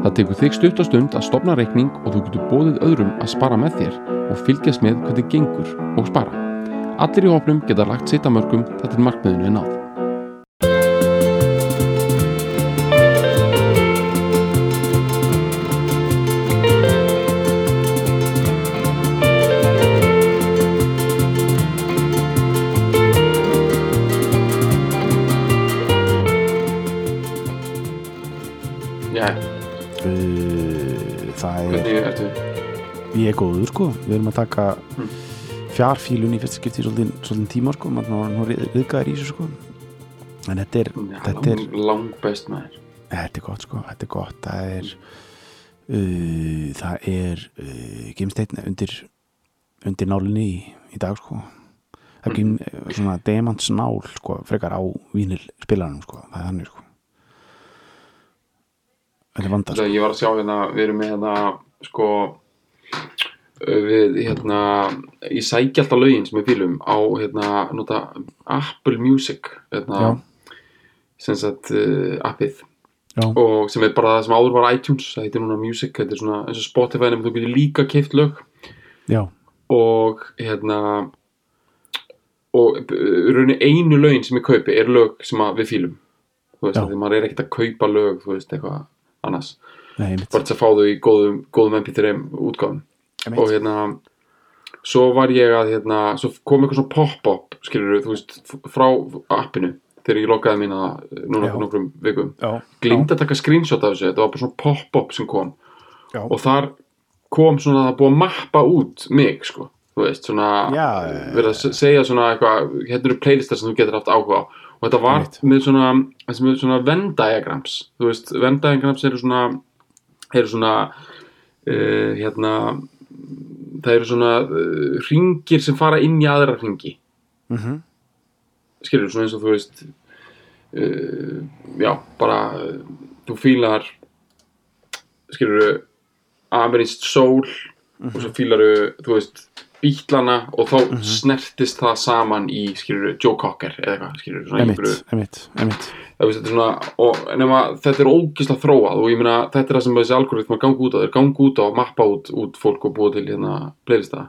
Það tekur þig stutt og stund að stopna reikning og þú getur bóðið öðrum að spara með þér og fylgjast með hvernig gengur og spara. Allir í hópnum geta lagt sitt að mörgum þetta er markmiðinu er náð. Ég góður sko. Við erum að taka Hm. fjarfílun í fyrst skipti í svolítinn, svolítinn tíma sko. Maður nú, nú viðgæðir í þessu sko. En þetta er, þetta er, lang, best maður. þetta er gott sko. Þetta er gott. Það er, uh, það er uh, gimsteinn undir, undir nálinni í, í dag sko. Það er gim, svona demantsnál sko, frekar á vínil spilaranum sko. Það er þannig sko. Þetta er vanda sko. Ég var að sjá hérna, við erum með hérna, sko, við, hérna, ég sækja alltaf lögin sem við fýlum á, hérna, nota Apple Music, hérna, sem sagt, uh, appið. Já. Og sem er bara það sem áður var iTunes, það heitir núna Music, þetta er svona eins og Spotify, nema þú getur líka keift lög Já. og, hérna, og í rauninni einu lögin sem ég kaupi er lög sem við fýlum. Þú veist, því maður er ekkert að kaupa lög, þú veist, eitthvað annars. Bara til að fá þau í góðum, góðum MP3 útgáfum Einmitt. og hérna svo var ég að hérna svo kom eitthvað svona pop-up skilur þú veist frá appinu þegar ég lokaði mín að núna Já. fyrir nokkrum vikum Já. glimta að taka screenshot af þessu þetta var bara svona pop-up sem kom Já. og þar kom svona það búið að mappa út mig sko þú veist svona verið að se- segja svona eitthvað hérna eru playlistar sem þú getur haft áhuga á og þetta var Einmitt. með svona svona Venn diagrams þú veist Venn diagrams eru svona eru svona uh, hérna það eru svona uh, ringir sem fara inn í aðra ringi Mhm. skilur svona eins og þú veist uh, já, bara uh, þú fílar skilur amerískt sól og svo fílar þú veist bítlana og þá snertist það saman í skilur Joe Cocker eða eitthvað skilur svona einhverju emitt, emitt. það þetta er svona, og nema þetta er ógislega þróað og ég meina þetta er það sem þessi algoritmar ganga út á, þeir ganga út á að mappa út, út fólk og búa til hérna playlista.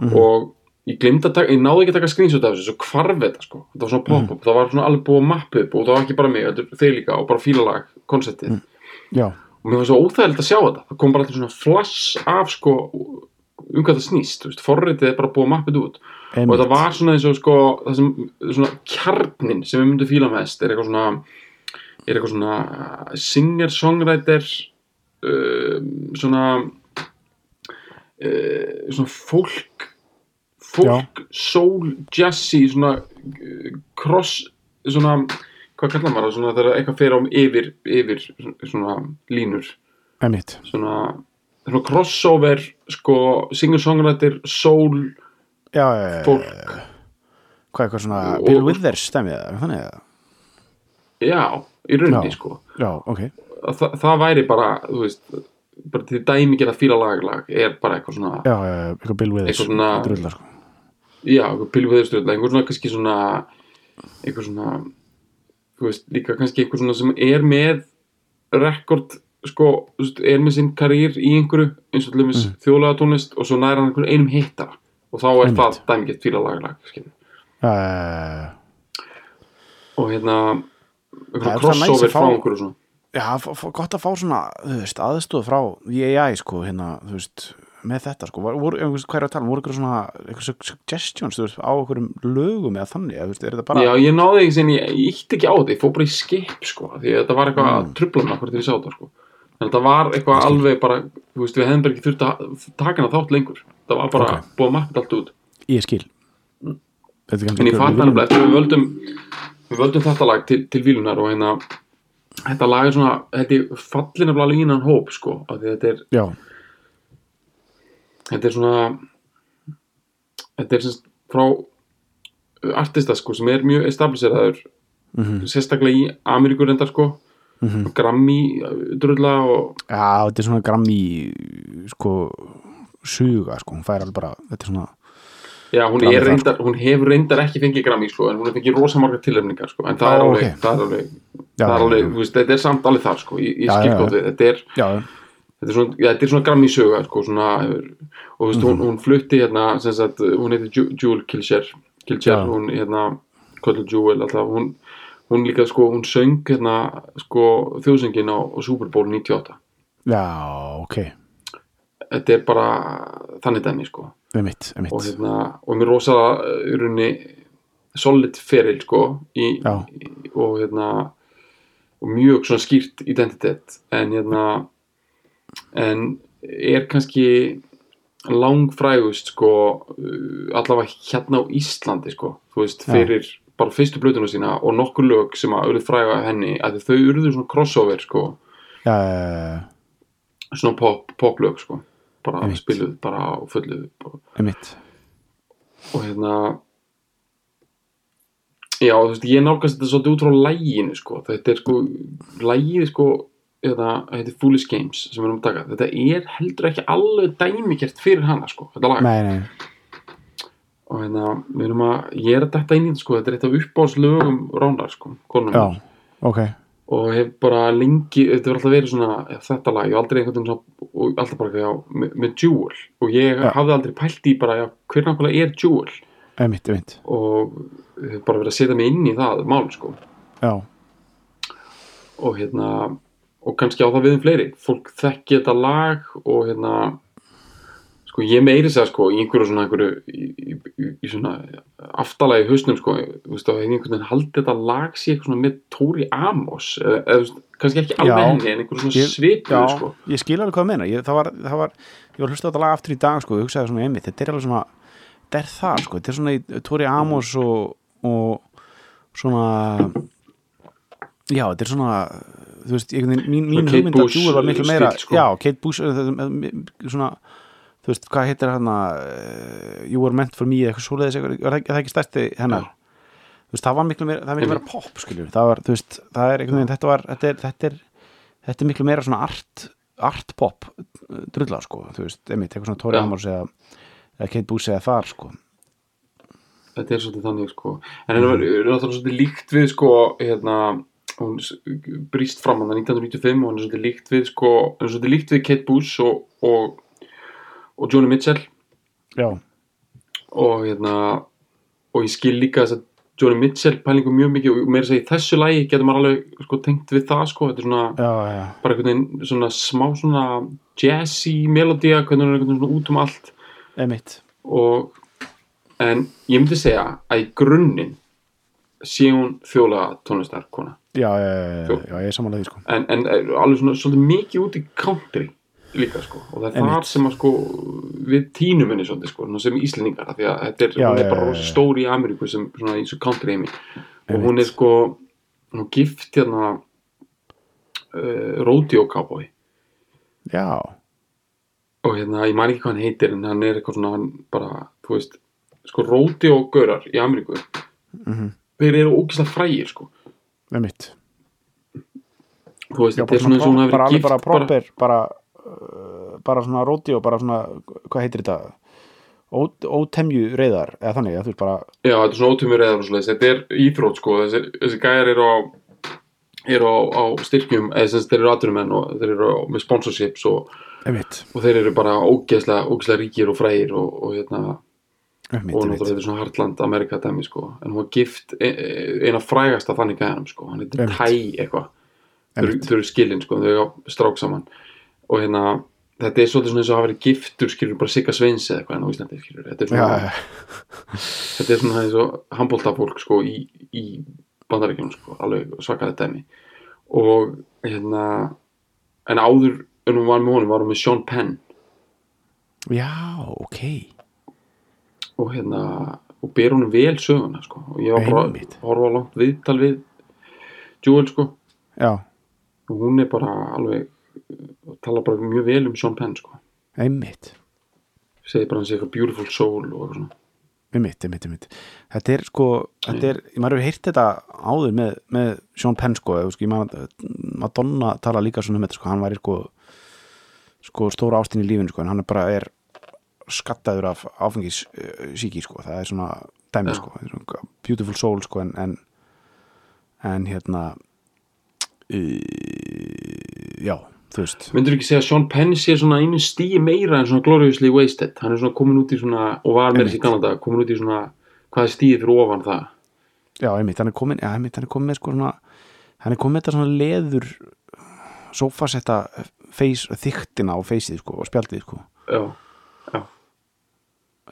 Og ég glemd að taka, ég náði ekki að taka screenshot af þessu, svo hvarf þetta sko. Þetta var svona pop-up, það var svona alveg búið að mappa upp og það var ekki bara mig, þetta er þeir líka og bara fílalag, konceptið Já, og mér var svo óþægilegt að sjá þetta. Það kom bara allir svona flash af sko um hvað það snýst, þú veist, forritið er bara búið að mappa þetta út og emitt. þetta var svona eins og sko það sem, svona kjarnin sem við myndum fíla mest er eitthvað svona er eitthvað svona uh, singer songwriter um, svona uh, svona fólk fólk, soul, jazzy svona uh, cross svona, hvað kallar maður það svona þegar eitthvað fer á yfir, yfir svona línur Emitt. svona, svona crossover sko, singer songwriter soul Já, já, já, fólk Hvað eitthvað svona Og- Bill Withers stemmið það, þannig að Já, í rauninni sko Já, ok. Þa, það væri bara, þú veist bara til dæmi gera fíla laglag er bara eitthvað svona, Já, eitthvað Bill Withers. Eitthvað Drullar, sko. já, eitthvað pilviðurstjórn einhver svona kannski svona eitthvað svona, þú veist, líka kannski eitthvað svona sem er með rekord, sko, er með sinn karýr í einhverju, eins og dæmis mm. þjóðlega tónlist og svo næra hann einhverjum einum hittara og þá er Einmitt. það dæmi gett fíla já, já. og hérna er eitthvað að crossover frá einhverju svona Já, gott að fá svona, þú veist, aðstóð frá AI, sko, hérna, þú veist, með þetta, sko, voru, hvað er að tala, um? voru ykkur svona, ykkur suggestions, veist, á ykkurum lögum eða þannig, eða, veist, er þetta bara, Já, ég náði ekki ég, ítti ekki á þetta, ég fór bara í skip sko, því að þetta var eitthvað Mm. að trubla mig hvort ég sá þetta sko. Þetta var eitthvað alveg bara, veist, við hefðum bara ekki þurft að taka hana þátt lengur. Það var bara Ok. búið að mappa allt út. ég skil. Kannski En ég fatt hann eftir við völdum, við völdum þetta lag til, til vílunar og hérna, þetta lag er svona, þetta fallin af línan hóp sko, af því að þetta er, Já, þetta er svona, þetta er semst frá uh, artista sko sem er mjög establiseraður mm sérstaklega í Ameríkur reyndar sko Mhm. Grammy uh, drulla og Já, þetta er svona grammi sko suga sko, hún fær alveg bara þetta er svona, já, hún, reyndar, hún hefur reyndar ekki fengið Grammy sko, en hún hefur fengið rosa margar tilefningar sko, en það er alveg, ok. það er alveg, já, það er alveg þú veist, þetta er samt alveg þar sko, ég, ég Já, já, gótt við þetta er, já, þetta er svona, já, er svona Grammy söga sko, svona, og veist, Mhm. hún, hún flutti hérna, sem sagt, hún heitir Ju- Jewel Kilcher, Kilcher, Já. hún hérna Jewel, alltaf, hún hún líka sko, hún söng hérna sko þjóðsöngin á, á Super Bowl 98 já, ok. Þetta er bara þannig dæmi sko. Einmitt, einmitt. Og hérna, og mér rosa í rauninni solid feril sko í, í, og hérna og mjög svona skýrt identitet. En hérna en er kannski langfrægust sko uh, allavega hérna á Íslandi sko þú veist, Já. Bara fyrstu blötuna sína og nokkur lög sem að urðu fræga henni að þau urðu svona crossover sko. Já, já, já, svona pop, poplög sko. Bara Einmitt. spiluð bara á fullu og, hérna já, þú veist, ég nálgast þetta svolítið út frá læginu sko, þetta er sko lægið sko, þetta heitir Foolish Games sem við erum að taka, þetta er heldur ekki alveg dæmikert fyrir hana sko, þetta lag. Nei, nei, og hérna, við erum að, ég er að detta inn í þetta sko, þetta er eitt af uppáðslögum Rónar sko, konum já, ok. Og hef bara lengi, þetta verður alltaf verið svona ja, þetta lag, ég hef aldrei einhvern veginn alltaf bara, já, með, með Jewel. Og ég Já. hafði aldrei pælt í bara, já, hver nákvæmlega er Jewel? Einmitt, einmitt, og hef bara verið að setja mig inn í það mál, sko, já, og hérna og kannski á það við um fleiri, fólk þekki þetta lag og hérna sko, ég meiri segja, sko, í einhverju svona einhverju, í, í, svona aftalagi hausnum, sko, þú veist, að einhvern veginn haldi þetta lag sé eitthvað svona með Tóri Amos, eða, þú veist, kannski ekki alveg henni, en einhverju svona Ég- svipuð, já, sko. ég skil alveg hvað það meina ég, það var, það var, ég var að hlusta á þetta lag aftur í dag sko, ég hugsaði svona einmitt, þetta er alveg svona þetta er það, sko, þetta er svona í Tori Amos og, og svona já, þetta er svona þú veist, ég, mín, mín hugmynd að Jewel var miklu meira sko. já, Kate Bush uh, uh, uh, svona, þú veist, hvað heitir hérna uh, You Were Meant For Me eða eitthvað svoleiðis, er það ekki- stærsti hennar? Þú veist, það var miklu meira, það var miklu meira pop skiljur, það var, þú veist, það er einhvern veginn, þetta var, þetta er, þetta er, þetta er miklu meira svona art, art pop drulla, sko, þú veist, einmitt, eitthvað svona Já. Amos eða, eða Kate Bush eða þar, sko. Þetta er svolítið þannig sko. En það er náttúrulega svolítið líkt við sko hérna hún brýst fram hann 1995 og hann er svolítið líkt við sko hann er svolítið líkt við Kate Bush og, og, og Joni Mitchell. Já, og hérna og ég skil líka þess að Joni Mitchell pælingu mjög mikið og meira að segja í þessu lagi getur maður alveg sko tengt við það sko. Þetta er svona já, já, bara einhvern veginn svona smá svona jazzy melodía hvernig hann er svona út um allt. Einmitt. Og en ég myndi segja að í grunninn sé hún þjóla tónlistar kona já, já, já, já, já, ég er samanlega því, sko. En, en er alveg svona svolítið mikið út í country líka sko. Og það er þar sem að sko við tínum henni svolítið sko svona sem íslendingar því að þetta er, Já, er bara já, rosa já. stór í Ameríku sem svona í þessu country heimi og hún er sko hún gift hérna uh, rodeo cowboy. Já, og hérna, ég man ekki hvað hann heitir en hann er eitthvað svona, hann bara, þú veist sko, rodeo gaurar í Ameríku. Mhm, þeir eru ógislega frægir, sko. Einmitt. Þú veist, já, þetta er svona eins og hafi bara, bara proper bara, uh, bara svona róti og bara svona, hvað heitir þetta? Ótemju reyðar eða þannig, að þú veist bara já, þetta er svona ótumur eða svona þetta er íþrótt, sko, þessi, þessi gæjar eru á eru á, á styrkjum eða sem sagt, þeir eru atvinnumenn og þeir eru á, með sponsorships og, einmitt, og þeir eru bara ógeðslega, ógeðslega ríkir og frægir og, og hérna, einmitt, og náttúrulega þetta er svona Hartland Amerika dæmi, sko, en hún var gift e- e- eina frægasta þannig gæjanum, sko. Hann heitir. Tæ eitthvað. Þau eru- Einmitt. þau eru skilin sko, þau eru strák saman. Og hérna, þetta er svolítið svona eins og að hafa verið giftur skilur bara Sigga Sveins eða eitthvað en á Íslandi skilur, þetta er svona, þetta er svona eins og handbóltafólk sko í, í bandaríkjunum sko, alveg svakaði dæmi. Og hérna en áður en hún var með honum var hún með Sean Penn. Já, ok. Og hérna og ber honum vel söguna sko. Og ég var bara að horfa langt viðtal við Jewel sko. Já, og hún er bara alveg tala bara mjög vel um Sean Penn sko. Einmitt. Segir bara hann sé eitthvað beautiful soul og svona. Einmitt, einmitt, einmitt. Þetta er sko, þetta er, maður hefur heyrt þetta áður með, með Sean Penn sko, sko Madonna tala líka svona um þetta, sko, hann væri sko sko stóra ástin í lífinu sko, en hann er bara er skattaður af áfengis síki sko, það er svona dæmi Já. sko, svona beautiful soul sko, en en, en hérna uh, já, Myndur ekki segja að Sean Penn sé svona einu stíi meira en svona gloriously wasted? Hann er svona komin út í svona, og var með þessi kannada komin út í svona, hvað stíið fyrir ofan það? Já, einmitt, hann er komin, ja, einmitt, hann er komin með sko svona, hann er komin með þetta svona leður sófasetta feys, þyktina á feysið sko og spjaldið sko. Já,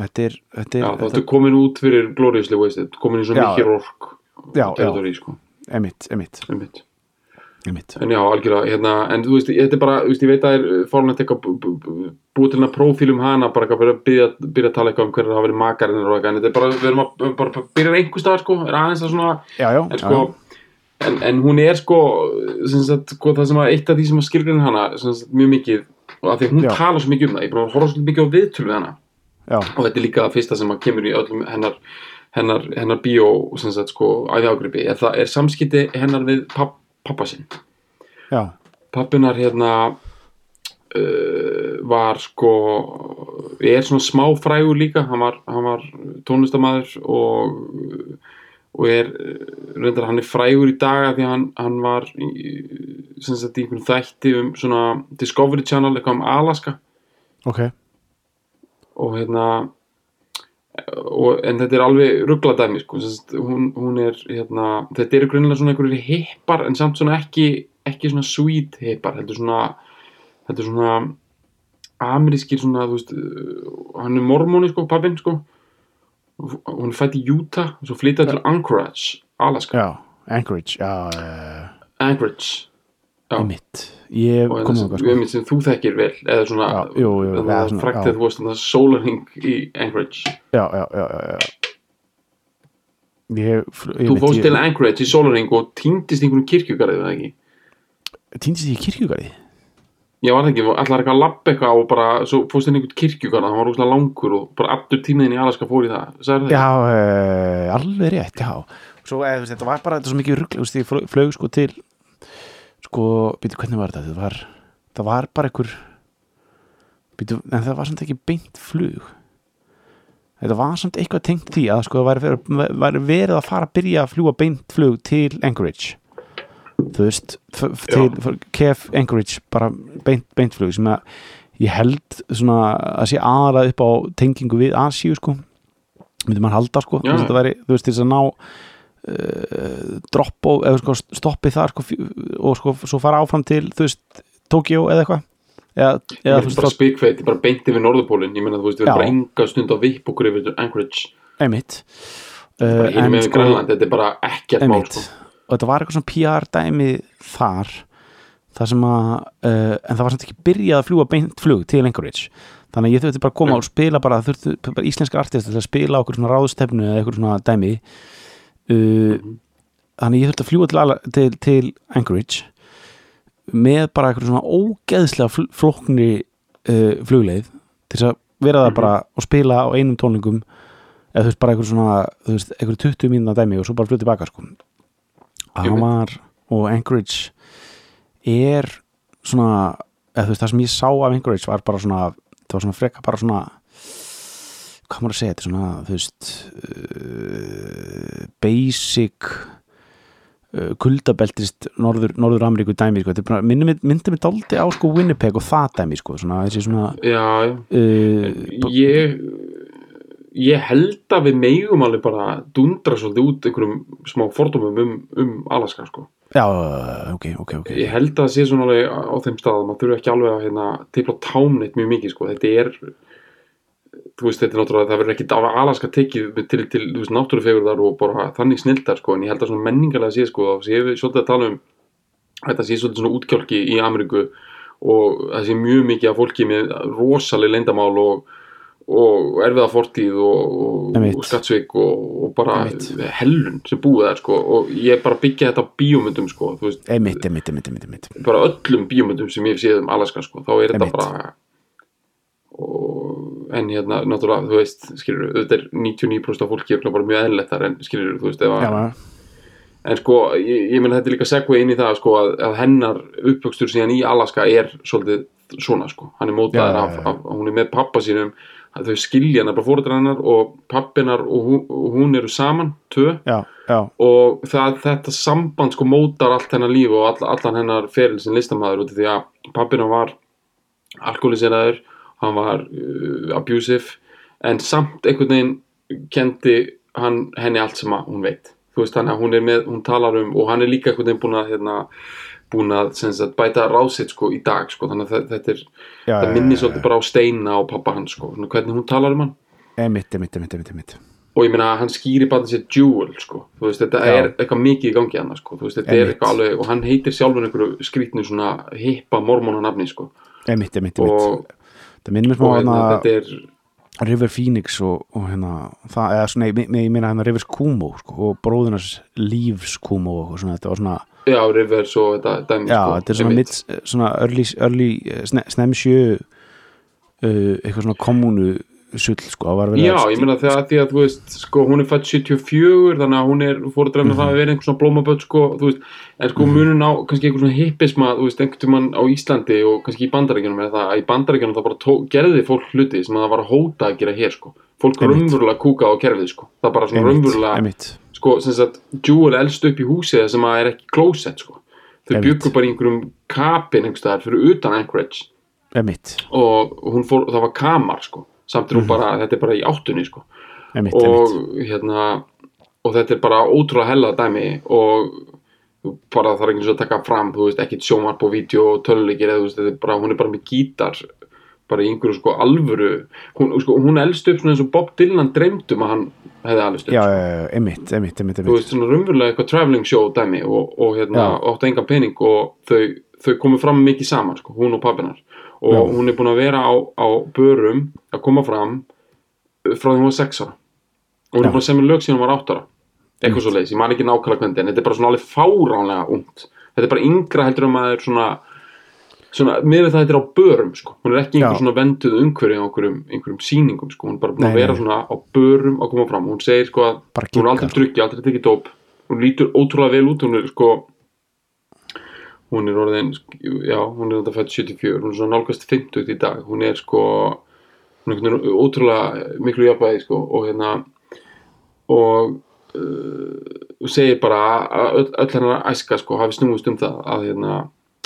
þetta er, þetta er, já þá ertu komin út fyrir gloriously wasted, komin í svona Já. mikið rork já, já, sko, einmitt, einmitt. Einmitt En já, algjörlega, hérna, en þú veist, þetta er bara, þú veist, ég veit að það er bú- bú- bú- búið til hérna prófílum hana, bara eitthvað byrja, byrja, að tala eitthvað um hverju hafa verið makarinn og eitthvað, en þetta er bara, við erum að, bara að byrja einhver staðar, sko, er aðeins að svona, Já, já, en sko, já, en, en hún er sko, sem sagt, sko, það sem að eitt af því sem að skilgrinn hana, sem sagt, mjög mikið, og að því að hún Já. talar svo mikið um það, ég bara að horfa svo mikið á viðtölu við hana, og þetta er líka það fyrsta sem að kemur í öllum hennar, hennar, hennar bíó, sem sagt, sko, æði ágripi, er, það, er samskipti hennar við papp, pappa sinn. Pappinar hérna uh, var sko er svona smá frægur líka. Hann var, hann var tónlistamæður og og er reyndar hann er frægur í daga því hann, hann var í, sagt í þætti um svona Discovery Channel eitthvað um Alaska. Ok. Og hérna og, en þetta er alveg ruggladæmi sko, hún, hún er hérna, þetta eru grunnlega svona einhverjir hippar en samt svona ekki, ekki svona sweet hippar, heldur svona heldur svona amerískir svona, þú veist uh, hann er mormóni sko, pappinn sko. Hún er fætt í Utah og svo flytjaði til Anchorage, Alaska. Já, Anchorage, já, uh, Anchorage Einmitt ég kom með sko. sem þú þekkir vel eða svona, það eða var svona, frækt já. að þú það sólarhing í Anchorage já, já, já, já, já. Ég, Þú ég- til Anchorage í Solaring og týndist einhverjum kirkjugarðið, það ekki? týndist í kirkjugarði Já, var það ekki, allar eitthvað að labba eitthvað og bara, svo fórst inn einhvern kirkjugarð, hann var rúslega langur og bara allur tímiðin í Alaska fór í það, sagði það? já, uh, alveg rétt, já svo, eða, þú veist, þetta var bara þetta svo mikið þú veist, ég flög sko til sko, býtu, hvernig var þetta? Þetta var, það var bara einhver býtu, en það var samt ekki beint flug. Þetta var samt eitthvað tengt því að sko, það væri, verið- verið að fara að byrja að fljúa beint flug til Anchorage. Þú veist, til f- KF Anchorage, bara beint, beint flug sem að ég held svona að sé aðrað upp á tengingu við Asíu sko. Myndi maður halda sko, Já. þú veist, til þess að ná dropp og eða sko stoppi þar sko og sko svo fara áfram til, þú veist Tokyo eða eitthvað? Eða, eða Ég er bara þá, spikfeit, bara beint yfir Norðupólinn, ég meina þú veist, við erum bara enga stund á vipp okkur yfir Anchorage, einmitt. Uh, hinum með Grænland, þetta er bara ekkert mál, einmitt. sko. og þetta var eitthvað svona PR dæmi þar þar sem að uh, en það var samt ekki byrjað að fljúa beint flug til Anchorage. Þannig að ég þurfti bara að koma Nei. og spila bara, þurfti bara íslenskar artist að spila okkur svona ráðstefnu eða eitthvað svona dæmi þannig að ég þurfti að fljúa til, til, til Anchorage með bara eitthvað svona ógeðslega fl flóknri uh, flugleið til þess að vera það Mhm. bara og spila á einum tónlingum eða þú veist bara eitthvað svona veist, eitthvað 20 mínúna dæmi og svo bara flutt tilbaka sko. Var og Anchorage er svona eða þú veist það sem ég sá af Anchorage var bara svona það var svona freka bara svona hvað maður að segja þetta er svona þú veist uh, basic uh, kuldabeltist Norður, Norður Ameríku dæmi sko. Þetta er bara- minnir mig- myndi mig daldi á sko Winnipeg og það dæmi sko. svona, svona Já, uh, ég ég held að við megum alveg bara dundra svolítið út einhverjum smá fordómum um, um Alaska, sko. já, ok, ok, ok Ég held að það sé svona alveg á þeim stað maður þurfi ekki alveg að hérna, tipla támneitt mjög mikið sko. þetta er þú veist þetta er náttúrulega það verður ekki Alaska tekið til, til þú veist, náttúrufegurðar og bara þannig snildar sko. en ég held að svona menningarlega sé sko, þá sé við svolítið að tala um þetta sé svolítið svona útkjálki í Ameríku og það sé mjög mikið af fólki með rosaleg leyndamál og, og erfiða fortíð og, og, Einmitt. og skattsvik og, bara Einmitt. hellun sem búið þær sko. og ég bara byggja þetta á bíómyndum sko, þú veist, emitt, emitt, emitt. bara öllum bíómyndum sem ég séð um Alaska sko, þá er þetta Einmitt. bara og en hérna, náttúrulega, þú veist skilur, þetta er 99% af fólki er bara mjög eðlilegt þar en skilur, þú veist, ef að já, já, en sko, ég, ég meina þetta er líka segvei inn í það sko, að, að hennar uppvöxtur síðan í Alaska er svolítið svona sko, hann er já, af, af, hún er með pappa sínum þau skilja hennar bara fóruður hennar og pappinar og hún, og hún eru saman tvö. Já, já, og það, þetta samband sko mótar allt hennar líf og all, allan hennar feril sem listamæður út af því að pappina var alkoholiseraður hann var uh, abusive en samt einhvern veginn kendi hann henni allt sem hún veit. Þú veist að hún er með, hún talar um og hann er líka einhvern veginn búin að hérna, búin að sagt, bæta ráðsitt sko í dag sko þannig að þe- þetta er, já, það minnir svolítið bara á Steina og pappa hans sko, hvernig hún talar um hann? Emitt, emitt, emitt, emitt, emitt og ég meina hann skýri bara sér Jewel sko, þú veist, þetta Já. er eitthvað mikið í gangi hann sko, þú veist, þetta er Einmitt. eitthvað alveg og hann heitir sjálfur einhverju skrýtnu svona hippa mormónanafni sko. Emitt, emitt, og, emitt það minnir mér smá þetta er River Phoenix og, og hérna það, eða svona, ég, ég meina hérna Rivers Kumo sko, og bróðunars Leaves Kumo og svona, þetta var svona, já, Rivers og þetta dæmi já, sko, þetta er svona, mitt, svona early, early eh, sne, snemsjö uh, eitthvað svona kommunu sull, sko, það Já, að- ég meina þegar því að þú veist sko, hún er fætt 74 þannig að hún er fóruðræðin að það hafi verið einhver svona blómaböld sko, veist, en sko munun á kannski einhver svona hippisma, þú veist, einhvern tímann á Íslandi og kannski í bandaríkjunum er það að í bandaríkjunum það bara tó, gerði fólk hluti sem það var að hóta að gera hér sko. Fólk raunverulega kúka á kerfið sko. Það bara svona einmitt, sko, sem sagt, Jewel elst upp í húsið sem að er ekki closet sko. Þau byggur bara í einhverjum kapin einhverstaðar fyrir utan Anchorage. Einmitt, og hún fór, það var kamar sko samt er hún bara, þetta er bara í áttunni sko. Einmitt, og einmitt. hérna og þetta er bara ótrúlega hella dæmi og bara það er ekki svo að taka fram þú veist, ekkit sjómarp og vídeo og töluleikir eða þú veist, þetta er bara, hún er bara með gítar bara í einhverju sko alvöru. Hún, sko, hún elst upp svona eins og Bob Dylan dreymdum að hann hefði elst upp. Já, einmitt, einmitt, einmitt, þú veist, svona raunverulega eitthvað traveling show dæmi og, og hérna, Já. áttu engan pening og þau, þau komu fram mikið saman sko, hún og pappinar og Já. hún er búin að vera á, á börum að koma fram frá því hún var 6 ára. Og hún Já. er búin að semja lög síðan hún var 8 ára. Eitthvað svo leiðis, ég man ekki nákvæmlega hvernig en þetta er bara svona alveg fáránlega ungt. Þetta er bara yngra heldur um að það er svona svona, með það þetta er á börum sko. hún er ekki einhver svona venduð umhverju á einhverjum, einhverjum sýningum sko. hún er bara búin að vera svona á börum að koma fram. Hún segir sko að hún er aldrei drukki, aldrei tekið dóp. Hún lítur ótrúlega vel út hún er sko hún er orðin já, hún er þetta fætt 74 hún er svona nálgast 50 í dag. Hún er sko hún er einhvern veginn ótrúlega miklu jafnvægi sko og hérna og uh, segir bara að öll, öll hennar æska sko hafi snúist um það að hérna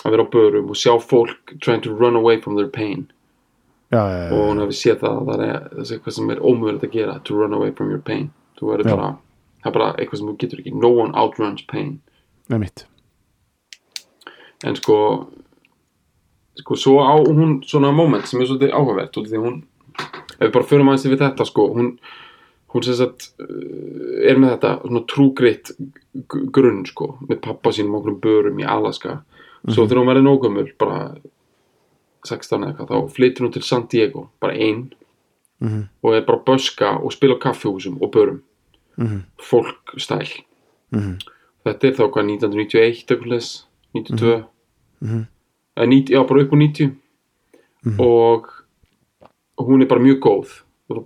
að vera á börum og sjá fólk trying to run away from their pain. Já, já, já, og hún hafi séð það að það er, eitthvað sem er ómögulegt að gera to run away from your pain. Það er bara eitthvað sem þú getur ekki no one outruns pain. Einmitt. En sko sko svo á hún svona moment sem er svolítið áhugavert af því hún ef við bara förum aðeins yfir þetta sko hún, hún sem sagt uh, er með þetta svona trúgritt grunn sko með pappa sínum okkur börum í Alaska. Svo þegar hún verður nógumul bara 16 eða eitthvað þá flytur hún til San Diego bara einn Mhm. og er bara að böska og spila á kaffihúsum og börum. Mhm. fólk stæl. Mhm. þetta er þá hvað 1991 eitthvað leis 92 Eða 90, já bara upp á 90 Mhm. og hún er bara mjög góð.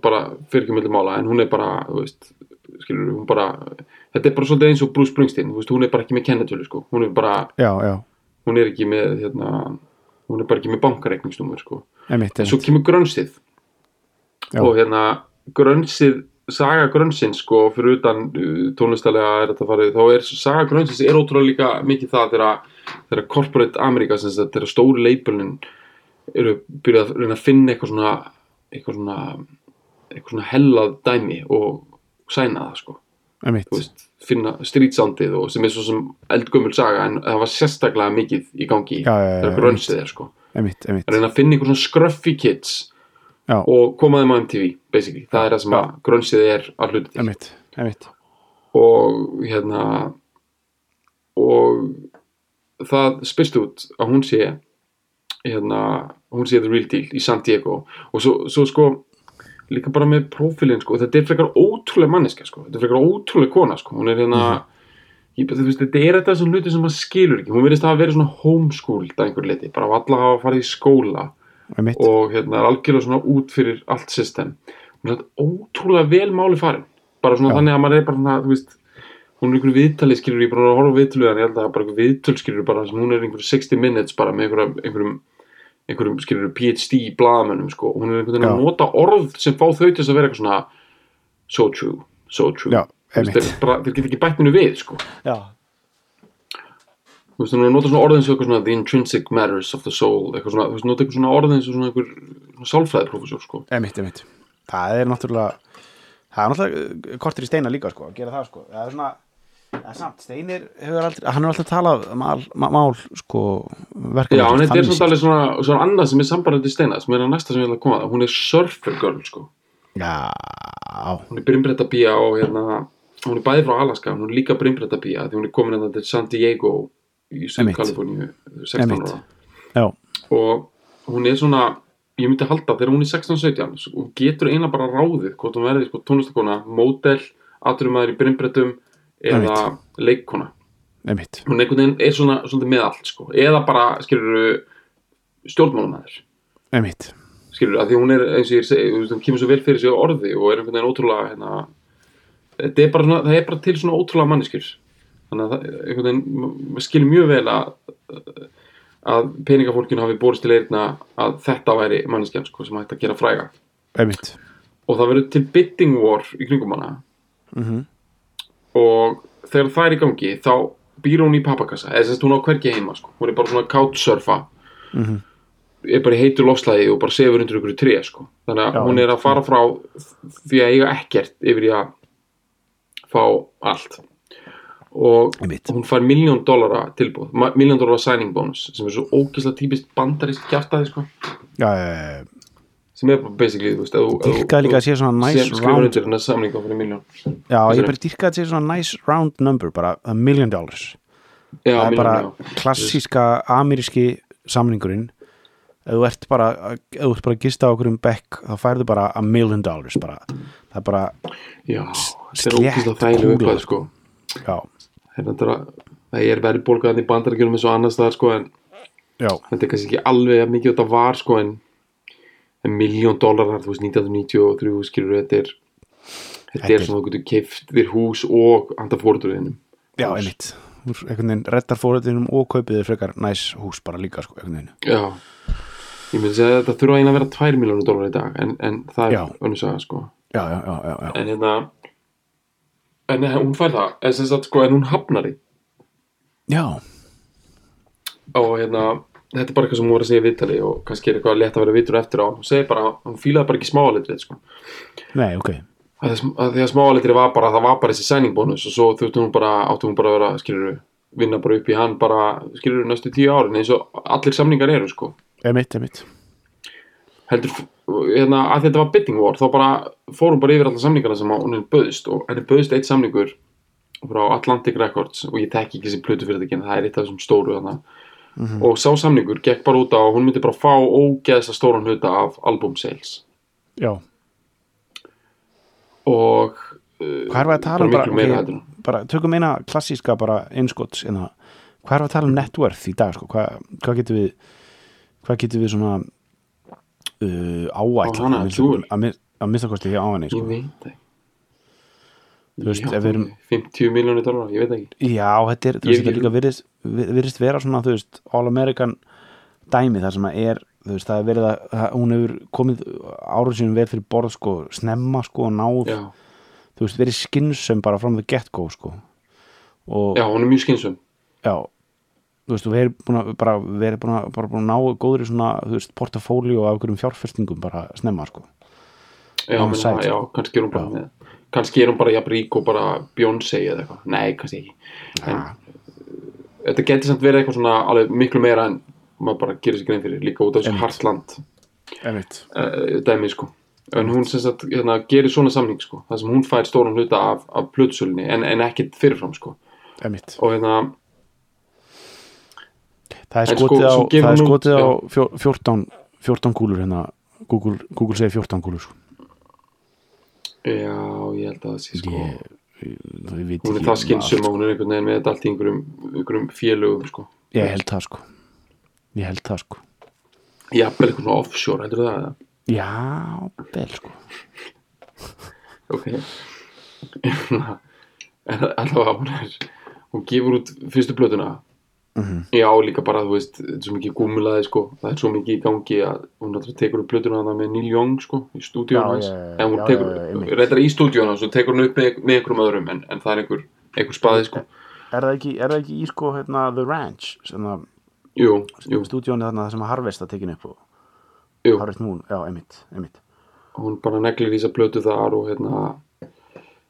Bara fyrir ekki með mála en hún er bara þú veist, skilur hún bara þetta er bara svolítið eins og Bruce Springsteen þú veist, hún er bara ekki með kennetölu sko. Hún er bara, Já, já, hún er ekki með hérna, hún er bara ekki með bankareikningsnúmer sko. En svo kemur grönnsið Já. og hérna grönnsið saga grönnsins sko fyrir utan uh, tónlistalega er þetta farið þá er saga grönnsins er ótrúlega líka mikið það þegar, þegar corporate Amerika sem sagt, þegar stóri leipulin eru byrjað að reyna að finna eitthvað svona eitthvað svona eitthvað svona hellað dæmi og sæna það sko. Veist, finna streetsoundið og sem er svo sem eldgömmul saga en það var sérstaklega mikið í gangi Já, já, já, þegar grönnsið er sko. Einmitt, einmitt. að finna eitthvað svona scruffy kids Já, og koma þeim á MTV basically, það er það sem að grönnsið er að hluta til. Einmitt. og hérna og það spyrst út að hún sé hérna, hún sé the real deal í San Diego. Og svo, svo sko líka bara með prófílinn sko, þetta er frekar ótrúlega manneska sko, þetta er frekar ótrúlega kona sko, hún er hérna ég, þú veist, þetta er þetta sem hluti sem maður skilur ekki. Hún verðist að verið svona homeschooled að einhver liti, bara alla hafa farið í skóla og hérna er algjörlega svona út fyrir allt system. Hún er þetta ótrúlega vel máli farin. Bara svona Já. þannig að maður er bara svona þú veist, hún er einhverju viðtali skilur ég bara að horfa á viðtölu en ég held að það er bara einhver viðtöl skilur bara sem hún er einhverju 60 minutes bara með einhverjum einhverjum, einhverjum skilur PhD blaðamönnum sko. Og hún er einhvern veginn að nota orð sem fá þau til þess að vera eitthvað svona so true, so true. Já, þeir, bara, þeir get ekki bætt minu við sko. Já, þú veist, hún er að nota svona orðin sem eitthvað svona the intrinsic matters of the soul eitthvað svona, þú veist, nota eitthvað svona orðin sem svona einhver svona sálfræðiprófessor sko. Einmitt, einmitt. Það er náttúrulega það er náttúrulega kortir í steina líka sko, að gera það sko, það er svona það er samt, steinir hefur aldrei hann hefur alltaf talað mál, mál sko, verkefni Já, þetta er svona séð. alveg svona, svona annað sem er sambarandi steina sem er að næsta sem ég ætla að koma að hún er surfer girl sko já, hún er brimbrætta bía og hérna hún er bæði frá Alaska, hún er líka brimbrætta bía því hún er komin hérna til San Diego í Suður Einmitt. Kaliforníu 16 Einmitt. ára já, og hún er svona ég myndi halda þegar hún er 16-17 svo hún getur eiginlega bara ráðið hvort hún verði sko, tónlistakona, módel aturumæður í brimbrættum eða leikkona. Einmitt. Hún einhvern veginn er svona svolítið með allt sko. eða bara skilur stjórnmálumæður skilur, að því hún er eins og ég segi, hún kemur svo vel fyrir sig á orði og er einhvern veginn ótrúlega hérna, er bara svona, það er bara til svona ótrúlega manneskjur. Þannig að það, einhvern veginn maður skilur mjög vel að að peningafólkinu hafi borist til eirna að þetta væri manneskjan sko, sem hægt að gera fræga. Einmitt. Og það verður til bidding war í kringum hana. Mm og þegar það er í gangi þá býr hún í pappakassa eða þess að hún á hvergi heima sko. hún er bara svona couchsurfa Mhm. er bara í heitu lofslæði og bara sefur undir ykkur tré sko. þannig að Já, hún er að fara frá því að eiga ekkert yfir í að fá allt og Einmitt. hún fær miljón dollara tilbúð miljón dollara signing bonus sem er svo ógeðslega típist bandarísk kjaftaði sko. já, já, já, sem er bara basically þú veist, dýrkaði líka að sé svona nice round. undir hennar samninga fyrir miljón já, ég bara dýrkaði að sé svona nice round number bara a million dollars. Já, það er bara já. klassíska ameríski samningurinn. Ef þú ert bara ef þú ert bara að gista okkur um bekk þá færðu bara a million dollars bara. það er bara, já, þetta er þægileg kúla. upplæð sko. Er að- það er verðbólgaðan í bandarækjunum eins og annars staðar sko en já. þetta er kannski ekki alveg mikið þetta var sko en miljón dólarar þú veist 1993 skilur þetta er þetta er svona þú getur keift þér hús og handa fóruðurinnum já, einmitt, einhvern veginn reddar fóruðinum og kaupið þér frekar næs hús bara líka, sko, einhvern veginn. Já. Ég myndi segja að þetta þurfa eina að vera 2 miljónu dólarar í dag en, en það Já. er önnur saga sko. Já, já, já, já, já, en hérna en hún fær það. En, sagt, sko, en hún hafnar því. Já, og hérna þetta er bara eitthvað sem hún var að segja í viðtali og kannski er eitthvað létt að vera vitur eftir á hún segir bara, hún fílaði bara ekki smáalitrið sko. nei, ok að, því að smáalitrið var bara, það var bara þessi signing bonus og svo þurfti hún bara, átti hún bara að vera skilur vinna bara upp í hann bara skilur næstu tíu árin eins og allir samningar eru sko. einmitt, einmitt, heldur, hérna, að þetta var bidding war þá bara fór hún bara yfir alla samningarna sem hún er böðst og henni böðst eitt samningur frá Atlantic Records og ég tekki ekki þessi plötu fyrir það er eitt af þessum stóru þarna og sá samningur gekk bara út á að hún myndi bara fá ógeðsa stóran hluta af album sales já og uh, hvað er við að tala um bara okay, bara tökum eina klassíska bara innskots hérna. hvað er við að tala um net worth í dag sko? hvað, hvað getur við hvað getur við svona uh, áætla Á hana, að Jewel. minnsta- að mi- að minnsta kosti hjá á henni ég sko. veit ekki Þú veist, Já, við erum- 50 miljónir dólar, ég veit ekki. Já, þetta er, veist, þetta líka virðist, vi- virðist vera svona, þú veist, all American dæmi þar sem að er veist, það er verið að, hún hefur komið árum sínum vel fyrir borð sko, snemma sko og náð, já, þú veist, verið skynsum bara from the get-go sko. Og já, hún er mjög skynsum já. Þú veist, við erum búin að bara, við erum búin að, bara búin að ná góður í svona, þú veist, portafólíu og af einhverjum fjárfestingum bara snemma, sko. Já, On menna, site, já, sko. kannski er hún bara með kannski er hún bara jafn rík og bara Beyoncé eða eitthvað, nei, kannski ekki. En Ja. þetta getur samt verið eitthvað svona alveg miklu meira en maður bara gerir sig grein fyrir líka út af þessu. Hartland uh, dæmi sko. En hún sem sagt hérna, gerir svona samning sko. Þar sem hún fær stóran hluta af, af plötsölunni en, en ekkit fyrirfram sko. Einmitt. Og hérna, það er En sko, skotið á, það er skotið á fjó- 14 14 kúlur hérna. Google, Google segir 14 kúlur sko. Já, ég held að það sé sko. Ég, ég, ég veit hún er það um allt, og hún er einhvern veginn með þetta allt í einhverjum, einhverjum félögum sko. Ég held það sko. Ég held það sko. Jafnvel eitthvað svona offshore, heldur það eða? já, vel sko. Ok. En allavega hún er hún gefur út fyrstu plötuna Mhm. já líka bara þú veist þetta er svo mikið gúmulaði sko. Það er svo mikið í gangi að hún alltaf tekur upp plötuna það með Neil Young sko í stúdíun Já, hans. en hún já, tekur, reyndar í stúdíun hans og tekur hún upp með, með einhverjum öðrum en, en það er einhver, einhver spaði sko. Er það ekki, er það ekki í sko hérna, The Ranch að jú, jú, stúdíónu þarna sem að Harvest að tekin upp og jú. Harvest Moon, já, einmitt, einmitt. Hún bara neglir í þess að plötu þar og hérna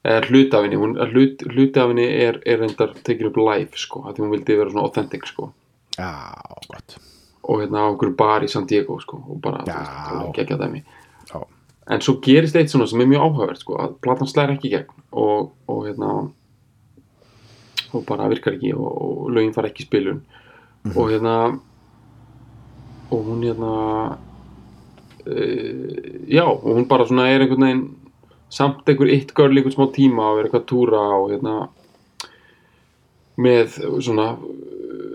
eða hlutafinni, hún, hlut, hlutafinni er, er reyndar tekið upp live sko, af því hún vildi vera svona authentic sko. Já, gott. Og hérna á einhverju bar í San Diego sko, og bara, Já. þú veist, það geggja dæmi. Já, en svo gerist eitt svona sem er mjög áhugavert sko, að platan slæðir ekki gegn og, og hérna og bara virkar ekki og, og lögin fara ekki spilun. Og hérna og hún hérna uh, já, og hún bara svona er einhvern veginn samt einhver eitt girl í einhvern smá tíma og er eitthvað að túra og hérna með svona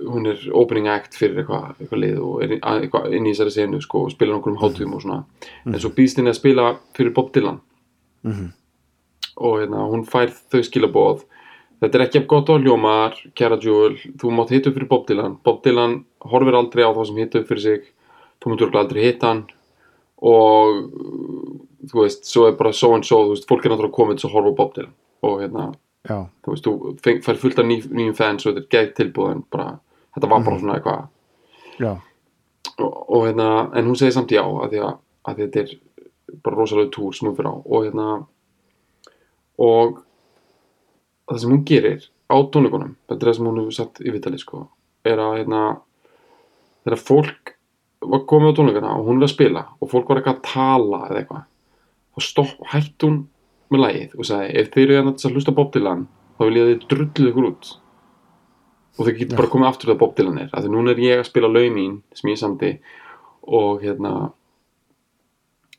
hún er opening act fyrir eitthvað, eitthvað lið og er að- eitthvað inn í þessari senu sko, og spila nokkrum hátum og svona. En svo býðst henni að spila fyrir Bob Dylan. Mhm. og hérna, hún fær þau skilaboð. Þetta er ekki af gott á hljómar kæra Jewel, þú mátt hita upp fyrir Bob Dylan. Bob Dylan horfir aldrei á þá sem hita upp fyrir sig. Þú örugglega aldrei hita hann. Og þú veist, svo er bara so and so þú veist, fólk er náttúrulega komið til að horfa Bob Dylan. Og hérna, já, þú veist, þú feng, fær fullt af ný, nýjum fans og þetta er gætt tilbúð en bara, þetta var bara svona eitthvað. Já, og, og hérna, en hún segir samt já að að, að þetta er bara rosalega túr sem hún fyrir á. Og hérna og það sem hún gerir á tónleikunum þetta er það sem hún hefur sagt í vitali sko, er að hérna þegar fólk var komið á tónleikana og hún er að spila og fólk var eitthvað að tala eða eitthvað þá stopp, hætt hún með lagið og sagði, ef þeir eru hérna að hlusta Bob Dylan þá vil ég að þið drullu ykkur út. Og þau getur bara komið aftur þegar Bob Dylan er af því núna er ég að spila laug mín sem ég samdi og hérna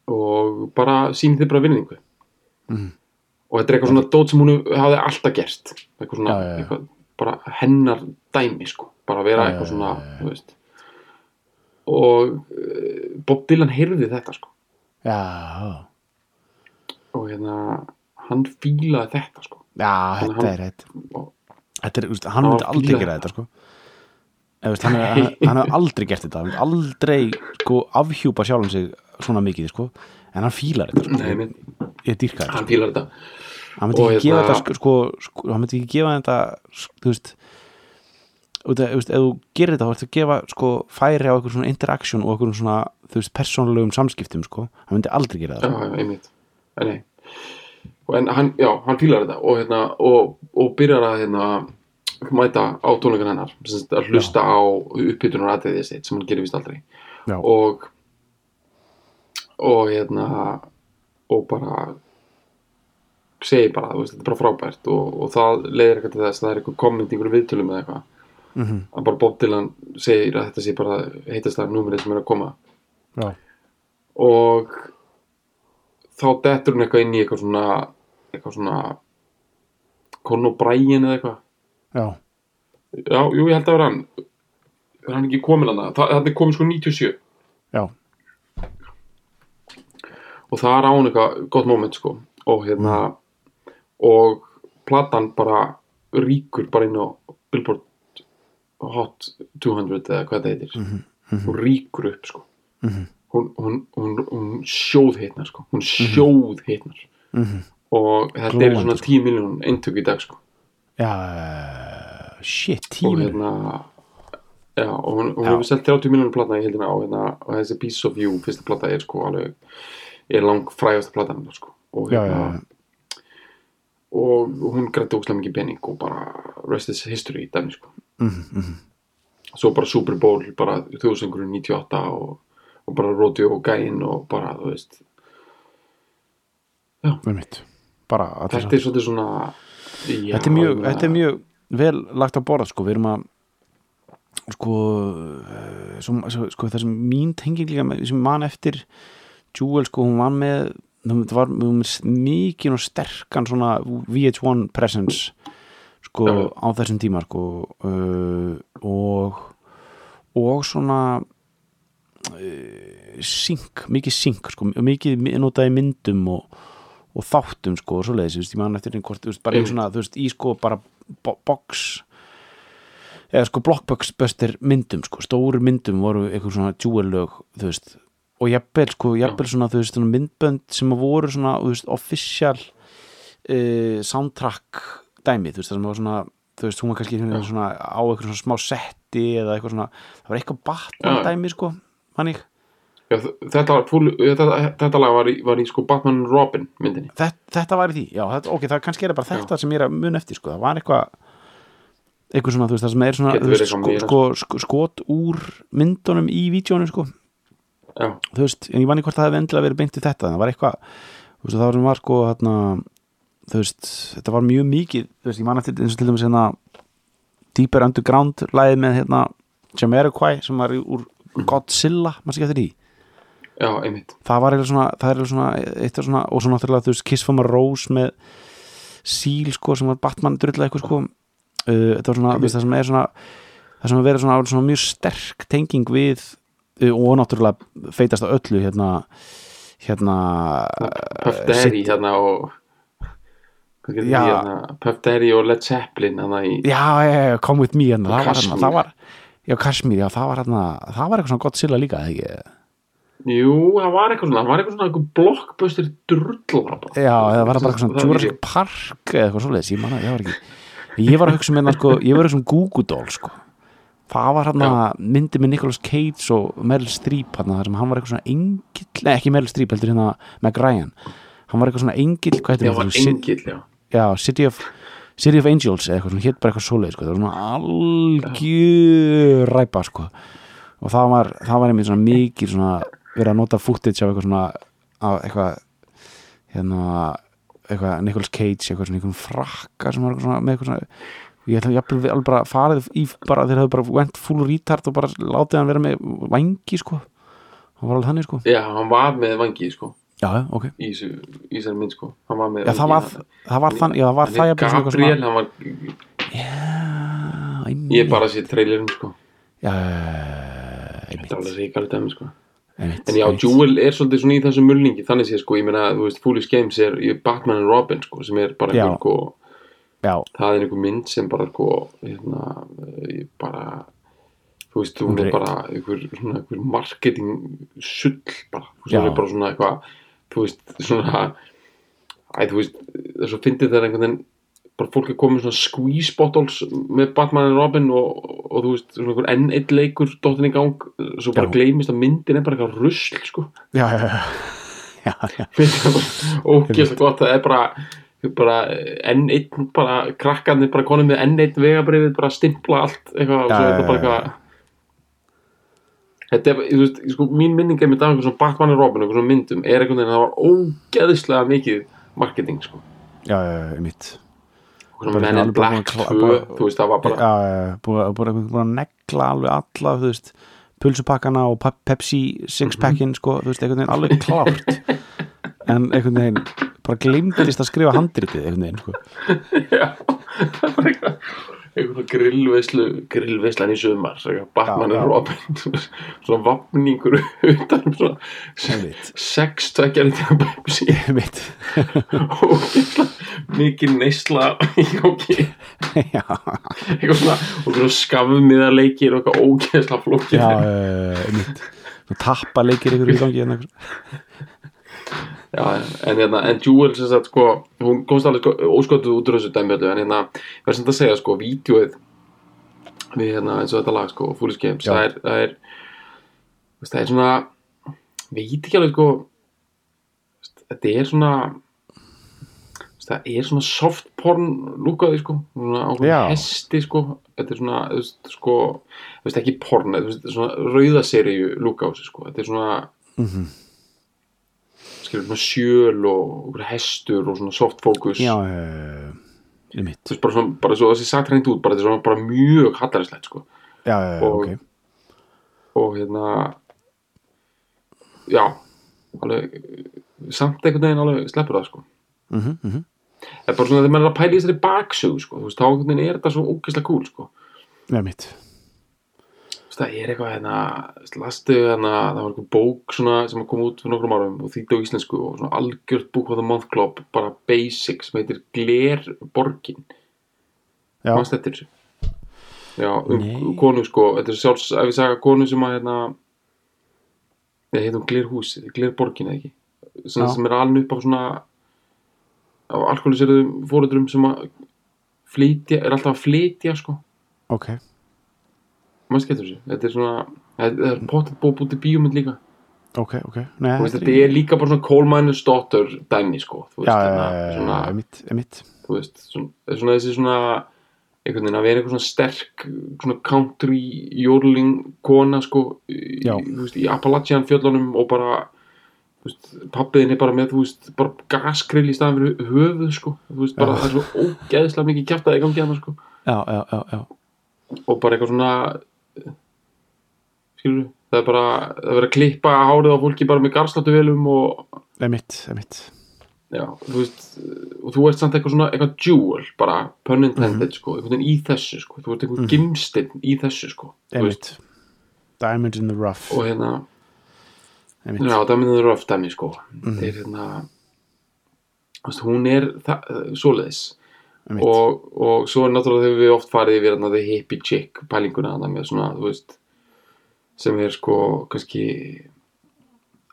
og bara síni þið bara virðingu. Mhm. og þetta er eitthvað svona dót sem hún hafði alltaf gert. Eitthvað svona, Já, já, já. Eitthvað, bara hennar dæmi sko, bara vera eitthvað svona og uh, Bob Dylan heyrði þetta sko. Já hérna hann fílaði þetta sko já, þetta hann- er þetta og, þetta er, úst, hann Já, myndi aldrei gera þetta. þetta sko veist, hann, er, hann, hann hef aldrei gert þetta hann myndi aldrei sko, afhjúpa sjálfum sig svona mikið sko. en hann fílar þetta sko. nei, ég dýrka þetta hann þetta hann myndi Og ekki gefa hérna- þetta sko, sko, sko, hann myndi ekki gefa þetta sko, þú veist út af, þú veist, ef þú gerir þetta þá ertu að gefa sko, færi á eitthvað svona interaction og eitthvað svona, þú veist, persónulegum samskiptum sko, hann myndi aldrei gera já, það sko. já, einmitt en, nei. En hann, já, hann fílar þetta og, hérna, og, og byrjar að hérna, mæta á tónleikan hennar að hlusta á uppbytunar aðeiði sitt sem hann gerir vist aldrei. Já, og og hérna og bara segir bara, veist, þetta er bara frábært og, og það leiðir eitthvað til þess að það er eitthvað komment í einhverju viðtölum eða eitthvað. Mhm. að bara Bob Dylan segir að þetta sé bara heitast það númerið sem er að koma. Já, og þá dettur hún eitthvað inn í eitthvað svona eitthvað svona O'Brien eða eitthvað. Já, já, jú, ég held að vera hann. Er hann ekki komin að það það er komin sko 97 já, og það er á hún eitthvað gott moment sko. Og hérna og platan bara ríkur bara inn á Billboard Hot 200 eða hvað það heitir. Hún ríkur upp sko. Mhm. Hún, hún, hún, hún sjóð hitnar sko. Hún sjóð hitnar Mhm. og þetta Glóandi, eru svona 10 miljón eintök í dag sko. Já shit, og tími hérna já, og hún, hefur selt 30 miljónum platna í heldina og, hérna, og þessi Piece of You fyrsta plata er sko alveg er lang frægasta platan hennar, sko. Og, hérna, já, já, og hún grætti óslega mikið pening og bara rest is history dæmi sko. Mhm, mhm. svo bara Super Bowl bara 1998 og, og bara Rodeo og Gæin og bara þú veist. Einmitt. Bara þetta er svolítið svona já, þetta er mjög, ég meina- þetta er mjög vel lagt að borða sko, við erum að sko, svo, svo, sko það sem mín tenging líka sem man eftir Jewel sko, hún var með það var mikið og sterkan svona VH1 presence sko Já. á þessum tíma sko uh, og og svona synk, mikið synk sko, mikið mi- notað í myndum og, og þáttum sko og svoleiðis, þú veist, ég man eftir einn hvort, þú veist, bara Mm. svona, þú veist, í sko bara bo box eða sko blockbuster myndum sko, stóru myndum voru eitthvað svona jewel-lög, þú veist og jafnvel sko, jafnvel svona, þú veist, svona myndbönd sem voru svona, þú veist, official uh, soundtrack dæmi, þú veist, það sem var svona þú veist, hún var kannski svona á eitthvað svona smá setti eða eitthvað svona, það var eitthvað Batman dæmi sko, mannig Já, þetta, fúl, þetta, þetta lag var í, var í sko Batman Robin myndinni. Þetta, þetta var í því, já, þetta, ok, það kannski er bara þetta sem ég er að mun eftir, sko, það var eitthvað eitthvað svona, þú veist, það sem er svona veist, sko, sko, sko, skot úr myndunum í vídjónu, sko, Já, þú veist en ég vann í hvort það hefði endilega verið beint við þetta það var eitthvað, þú veist, það var sem var sko hérna, þú veist, þetta var mjög mikið, þú veist, ég man eftir eins og til dæmis hérna Deeper Underground lagið með hérna Jamiroquai sem var í- úr Godzilla, maður sé ekki eftir því? Já, einmitt. Það var eitthvað svona, það er eitthvað svona, eitt af svona og svo náttúrulega þú veist Kiss from a Rose með Seal sko sem var Batman drulla eitthvað sko. Uh, þetta var svona, veist það sem er svona það sem er verið svona, svona mjög sterk tenging við uh, og náttúrulega feitast á öllu hérna hérna Puff Daddy sitt- hérna og hérna? Puff Daddy og Led Zeppelin hérna í já, já, já, come with me hérna, það var það já, Kashmir, já, það var hérna það var eitthvað svona Godzilla líka, eða ekki? Jú, það var eitthvað svona, það var eitthvað svona eitthvað blockbuster drulla bara. Já, eða var það bara eitthvað svona Það Jurassic Park eða eitthvað svoleiðis, ég manna, ég var ekki. Ég var að hugsa um hérna, sko, ég var að hugsa um Google Doll, sko. Það var hérna myndi með Nicolas Cage og Meryl Streep hérna, þar sem hann var eitthvað svona engill, nei ekki Meryl Streep, heldur hérna Meg Ryan, hann var eitthvað svona engill, hvað heitir já. Já, City of City of Angels eða eitthvað hétt bara eitthvað svoleiðis, sko, það var svona algjör ræpa, sko. Og það var, það var einmitt svona mikið svona verið að nota footage af eitthvað svona af eitthvað hérna eitthvað Nicolas Cage eitthvað svona einhvern frakka sem var eitthvað svona með eitthvað svona ég ætla jafnvel alveg bara farið í bara þeir hafði bara went full retard og bara látið hann vera með vangi sko. Hann var alveg þannig sko. Já, hann var með vangi, sko, já, ok í þessari mynd, sko. Hann var með já, það var, það var þannig já, það var það Gabriel, hann var, já, einmitt. ég bara sé trailerin, sko. já, Þetta einmitt, er alveg ríkari dæmi, sko. einmitt En já, einmitt. Jewel er svolítið svona í þessu mulningi, þannig sé, sko, ég meina, þú veist, Foolish Games er Batman and Robin, sko, sem er bara Já. einhver, sko, já, það er einhver mynd sem bara, sko, hérna, ég bara, þú veist, hún er bara einhver, einhver marketing sull, bara, hún er bara svona eitthvað, þú veist, svona, æ, þú veist, þess að fyndið þegar einhvern veginn, bara fólk er komið svona squeeze bottles með Batman and Robin og, og, þú veist, svona einhver enn eitt leikur dóttin í gang, svo bara Já. gleymist að myndin er bara eitthvað rusl, sko já, já, já, já, já. ógeðslega gott það er bara, bara enn einn bara krakkarnir bara konum með enn einn vegabrifið bara stimpla allt eitthvað og Já, svo er þetta bara eitthvað þetta er, þú veist, sko, mín minning er með eitthvað svona Batman og Robin, eitthvað svona myndum er einhvern veginn að það var ógeðslega mikið marketing, sko. Já, já, já, einmitt. Eitthvað Bara svona Men in alveg bara Black kla- 2, bara- þú veist, það var bara já, já, já, búið að- búið að- negla alveg alla, þú veist pulsupakkana og Pe- Pepsi sixpackin, sko, þú veist, einhvern veginn alveg klárt. En einhvern veginn bara glimtist að skrifa handritið einhvern veginn, sko. Já, það var eitthvað eitthvað grillveislu grillveislan í eitthvað, Batman og Robin. Svona vapningur utan um svona Einmitt. sex tvekjar í tíma Pepsi. Einmitt, og mikið neysla eitthvað svona og skafmiðarleikir og eitthvað ógeðsla flókið. Já, einmitt. Tappa leikir ykkur í gangi hérna, Já, en hérna, en Jewel sem sagt sko, hún komst alveg sko, óskotuð út úr þessu dæmi öllu, en hérna, var sem þetta að segja sko, vídeoið við hérna eins og þetta lag sko, Foolish Games, það er það er, það er svona veit ekki alveg sko þetta er svona það er svona soft porn lúkaði sko, svona á svona Já. hesti sko, þetta er svona þú veist, sko, þú veist ekki porn þú veist, svona rauðaseríu sig sko, þetta er svona Mhm. Skilur svona sjöl og hestur og svona soft focus. Já, eh, einmitt. Þú veist bara svona, bara svo þessi sagt hreint út bara þetta er svona bara mjög hallarinslegt sko. Já, já, já, ok. og hérna já alveg, samt einhvern veginn alveg sleppur það sko. Mhm, mhm. Það er bara svona þegar maður er að pæla í þessari baksögu sko, þú veist, þá er þetta svo ógeðslega cool sko. Já, mitt það er eitthvað hérna lastu hérna, það var eitthvað bók svona, sem kom út fyrir nokkrum árum og þýtti á íslensku og svona algjört búk á The Month Club bara basic sem heitir Glerborgin. Já, mannst eftir þessu? Já, um Nei. konu sko þetta er sjálfs, ef við sagði konu sem að hérna eða heitum Glerhúsið, Glerborgin eða ekki? Sem, sem er alveg upp á svona á alkoholiseruðum fóruðurum sem að flytja, er alltaf að flytja sko. Ok maður skemmtur þessu, þetta er svona þetta er pottet bóð bútið bíómynd líka. Ok, ok. Nei, veist, þetta er líka bara svona miner's daughter dæmi sko, þú veist, svona, þú veist svona, þessi svona einhvern veginn að vera eitthvað svona sterk svona country jórling kona sko í, veist, í Appalachian fjöllunum og bara pappiðin er bara með veist, bara gaskrill í staðan fyrir höfuð sko, veist, bara það er svo ógeðslega mikið kjaftaði í gangi hana sko. Já, já, já, já, og bara eitthvað svona skilur það er bara, það er verið að klippa hárið á fólki bara með garsláttu velum og emitt, emitt já, þú veist og þú ert samt eitthvað svona, eitthvað jewel bara pun intended, Mhm. sko, einhvern veginn í þessu sko, þú ert eitthvað gimstinn í þessu sko emitt Diamond in the rough. Og hérna, já, það minnur röft dæmi sko, Mhm. þeir hérna þú veist, hún er það, svoleiðis og, og svo er náttúrulega þegar við oft farið yfir þarna the hippie chick pælinguna þarna með svona, þú veist sem er sko, kannski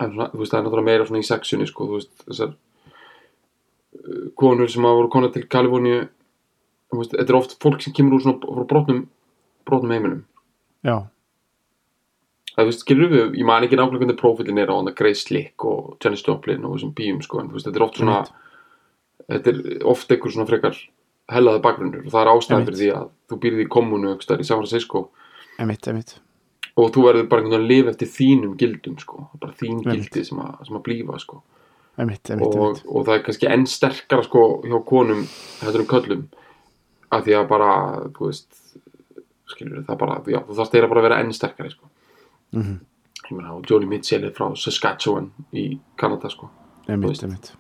en svona, þú veist, það er náttúrulega meira svona í sexunni, sko, þú veist, þessar uh, konur sem hafa voru konar til Kaliforníu þú veist, þetta er oft fólk sem kemur úr svona frá brotnum, brotnum heiminum. Já, það, þú veist, skilur við, ég man ekki nákvæmlega hvernig prófílin er á hann að Grace Slick og Janis Joplin og þessum bíum, sko, en þú veist, þetta er oft svona þetta er oft einhver svona frekar hellaði bakgrunnur. Og það er ástæðan fyrir því að þú býrði í kommunu staðar í San Francisco. Emitt, emitt og þú verður bara einhvern veginn að lifa eftir þínum gildum sko, bara þín Einmitt. gildi sem að, sem að blífa sko. Emitt, emitt, og, emitt og það er kannski enn sterkara sko hjá konum hættur um köllum af því að bara, þú veist skilur það bara, já, þú þarfst eira bara að vera enn sterkari sko. Mhm. ég meina, og Joni Mitchell er frá Saskatchewan í Kanada sko. Emitt, veist. emitt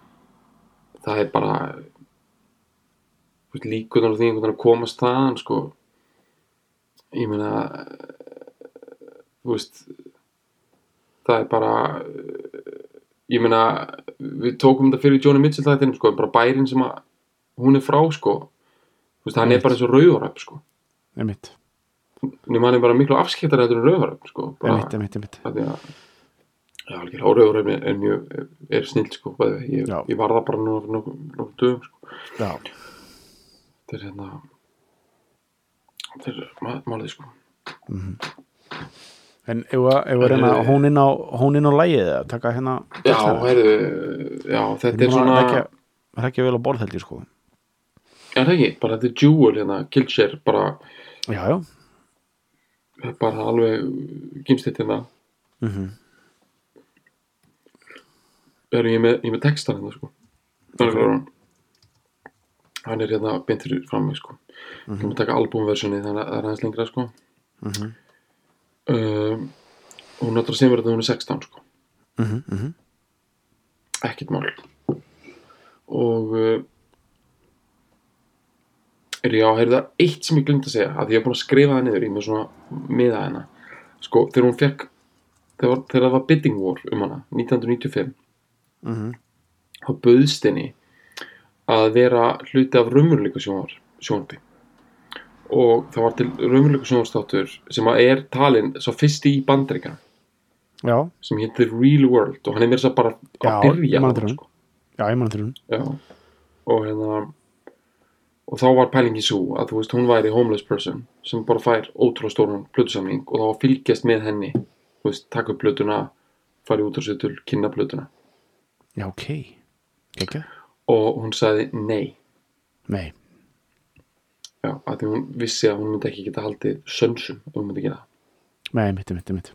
það er bara veist, líkunar á því einhvern veginn að komast þaðan sko. Ég meina þú veist það er bara ég meina við tókum þetta fyrir Joni Mitchell það sko, bara bærin sem að hún er frá sko. Veist, hann er bara eins og rauðaröp sko. Emitt, nema hann er bara miklu afskiptar þetta en rauðaröp sko bara, emitt, emitt, emitt af því að já, og rauðaröp er, er er, er snill sko, ég, ég var það bara nokkuð dögum sko. Já, þetta er hérna þetta er málið sko. En ef að ef að reyna Eh. hún inn á hún inn á lægið eða taka hérna já, heyrðu, já, þetta er svona það er ekki, það er vel á borð held ég sko. Er það ekki, bara þetta er Jewel hérna, Killshare, bara, já, já, bara alveg gimstitt hérna. Mhm. Er ég með, ég er með textan hérna sko. Okay. Hann er hérna beint fyrir fram mig sko. Mm -hmm. taka albumversjoni þannig að það er aðeins lengra sko. Mhm. um, hún segja mér að hún er 16 sko. Mhm, mhm. Ekkert mál. Og uh, er ég á að heyrða eitt sem ég glemt að segja, að ég er búin að skrifa það niður í með svona miða hana sko, þegar hún fekk þegar, þegar það var bidding war um hana 1995, mhm. þá bauðst henni að vera hluti af sjónvarpi. Og það var til raumurleika sjónvarstáttur sem að er talin svo fyrsti í já, sem heitir Real World og hann er mér að bara að byrja sko. já, ég mann til hún Já, og hérna og þá var pælingi svo að þú veist hún væri homeless person sem bara fær ótrúlega stóran plötusamling og þá var fylgjast með henni þú veist, taka upp plötuna fara í útarsveitul, kynna plötuna. Já, ok, ekki og hún sagði nei. Nei, já, að því hún vissi að hún myndi ekki geta haldið sönsum ef hún myndi gera það. Nei, mitt, mitt, mitt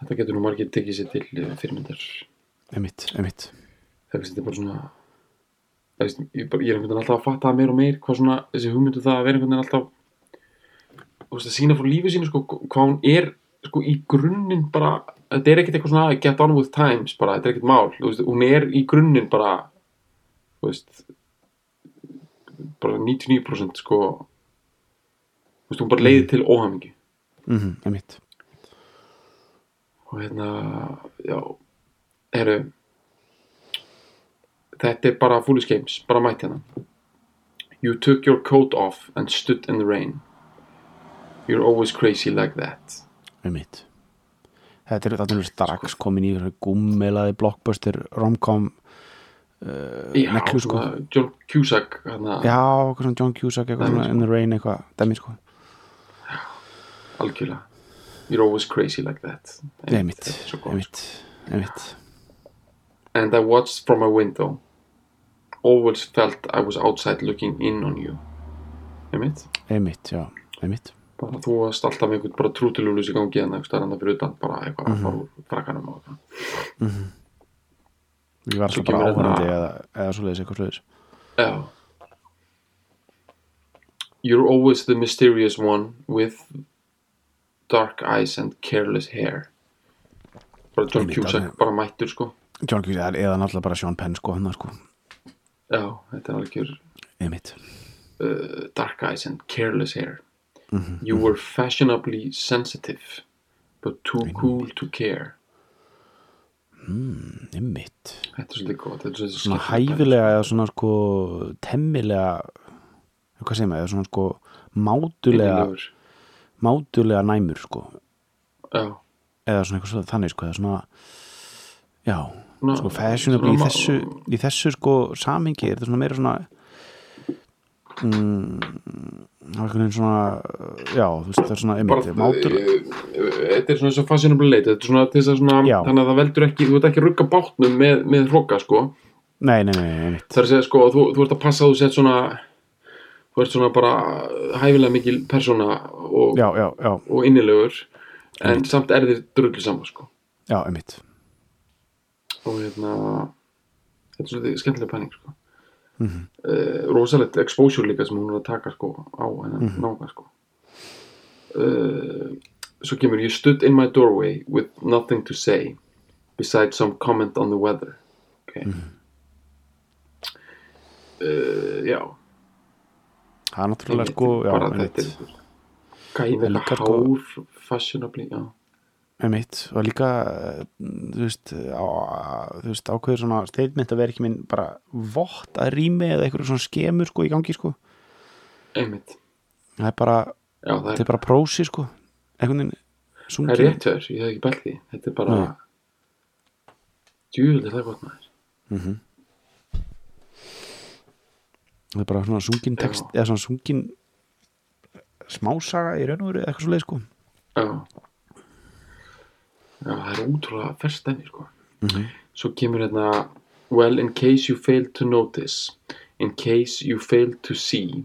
þetta getur nú margir tekið sér til eh, fyrirmyndar. Emitt, emitt það er bara svona það veist, ég, er einhvern veginn alltaf að fatta meir og meir hvað svona, þessi hugmyndu það að vera einhvern veginn alltaf þú veist, að sína frá lífið sínu sko, hvað hún er sko í grunninn bara þetta er ekkert eitthvað svona get on with times bara, þetta er ekkert mál, veist, hún er í grunninn bara þú veist bara 99% sko þú veist, hún bara leiði til óhamingi mhm, emitt og hérna já, eru þetta er bara foolish games, bara mætt hérna. You took your coat off and stood in the rain. You're always crazy like that. Einmitt. Þetta er þetta er strax komin í gummelaði blockbuster romcom uh, já, neklu sko. John Cusack hérna, já, eitthvað svona John Cusack eitthvað svona sko. in the rain eitthvað dæmi sko. Algjörlega. You're always crazy like that. Er gott, einmitt, einmitt. And I watched from my window. Always felt I was outside looking in on you. Einmitt. Einmitt, já, einmitt. Bara þú varst alltaf með einhvern bara trútilúlus í gangi en eitthvað stærnda fyrir utan bara eitthvað Mhm. að fara úr frakkanum og eitthvað ég var svo bara hérna- áhverjandi eða, eða svoleiðis eitthvað svoleiðis. Já. You're always the mysterious one with dark eyes and careless hair. Bara John Cusack alveg. bara mættur sko. John Cusack eða náttúrulega bara Sean Penn sko hann sko. Já, þetta er algjör einmitt. uh, dark eyes and careless hair. Mhm, You were fashionably sensitive but too cool to care einmitt. Þetta er svolítið gott Þetta er svolítið svona hæfilega eða svona sko temmilega hvað segir maður, eða svona sko mátulega Innilegur. mátulega næmur sko. Já. Eða svona eitthvað svona þannig sko eða svona já, Ná, sko fashionably í þessu í þessu sko samingi er þetta svona meira svona mm, það er svona já, þú veist, það er svona einmitt, eh, Þetta er svona svo fashionable late Þetta er svona þess að svona. Þannig að það veldur ekki Þú ert ekki rugga bátnum með, með hróka sko. Nei, nei, nei, einmitt. Það er að segja sko Þú, þú ert að passa að þú sett svona Þú ert svona bara hæfilega mikil persóna og, já, já, já, og innilegur En samt er þér drullu saman sko. Já, einmitt. Og hérna þetta er svolítið skemmtilega pæling sko. Mm Mhm. rosalegt exposure líka sem hún er að taka sko, á hennan Mhm. nága sko. uh, svo kemur you stood in my doorway with nothing to say besides some comment on the weather ok Mhm. uh, já það er náttúrulega sko, bara þetta er gæði En með líka eitthvað sko- hár fashionably, já Einmitt, og líka eh, þú veist, á, þú veist ákveður svona statement að vera ekki minn bara vott að rými eða eitthvað svona skemur sko í gangi sko. Einmitt, það er bara, já það er, bara prósi sko. Veginn það er rétt þér ég hef ekki bælt því, þetta er bara Nei. djúvel er það gott maður. Mhm. það er bara svona sungin text Já. eða svona sungin smásaga í raun og veru eitthvað svo leið sko. Já Já, það er útrúlega fyrst dæmi sko. Mhm. Svo kemur hérna Well, in case you failed to notice In case you failed to see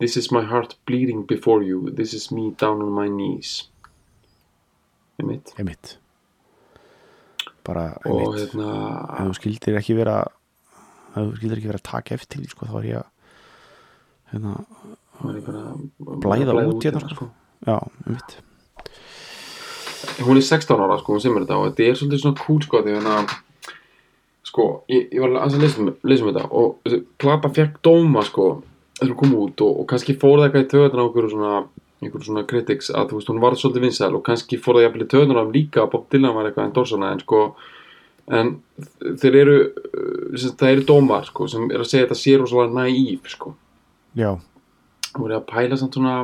This is my heart bleeding before you This is me down on my knees Einmitt einmitt bara Og einmitt hérna ef þú skildir ekki vera þú skildir ekki vera að taka eftir því, sko, þá er ég að hérna, bara blæða að út hérna sko. já, einmitt hún er 16 ára sko, hún semur þetta og þetta er svolítið svona cool sko því hérna sko, ég, ég var að lesa um, lesa um þetta og þessi plata fekk dóma sko þegar hún kom út og, og kannski fór það eitthvað í töðan á einhverju svona, einhverju svona critics að þú veist, hún var svolítið vinsæl og kannski fór það jafnvel í töðan á þeim líka að Bob Dylan var eitthvað endorsana en sko. En þeir eru sagt, það eru dómar sko sem er að segja að þetta sé rosalega næýf sko. Já, og er að pæla samt svona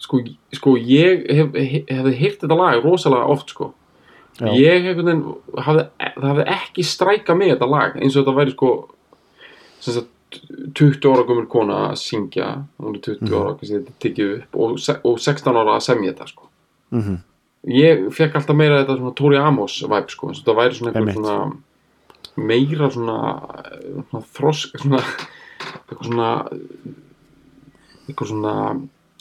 sko, sko ég hef, hef, hefði heyrt þetta lag rosalega oft sko Já. ég hef einhvern veginn hafði, það hafði ekki stræka mig þetta lag eins og þetta væri sko sagt 20 ára gömur kona að syngja hún er 20 Mhm. ára, kannski þetta tekið upp og, og 16 ára að semja þetta sko mhm, ég fekk alltaf meira þetta svona Tori Amos vibe sko, eins og þetta væri svona einhver Einmitt. svona meira svona, svona þrosk svona eitthvað svona eitthvað svona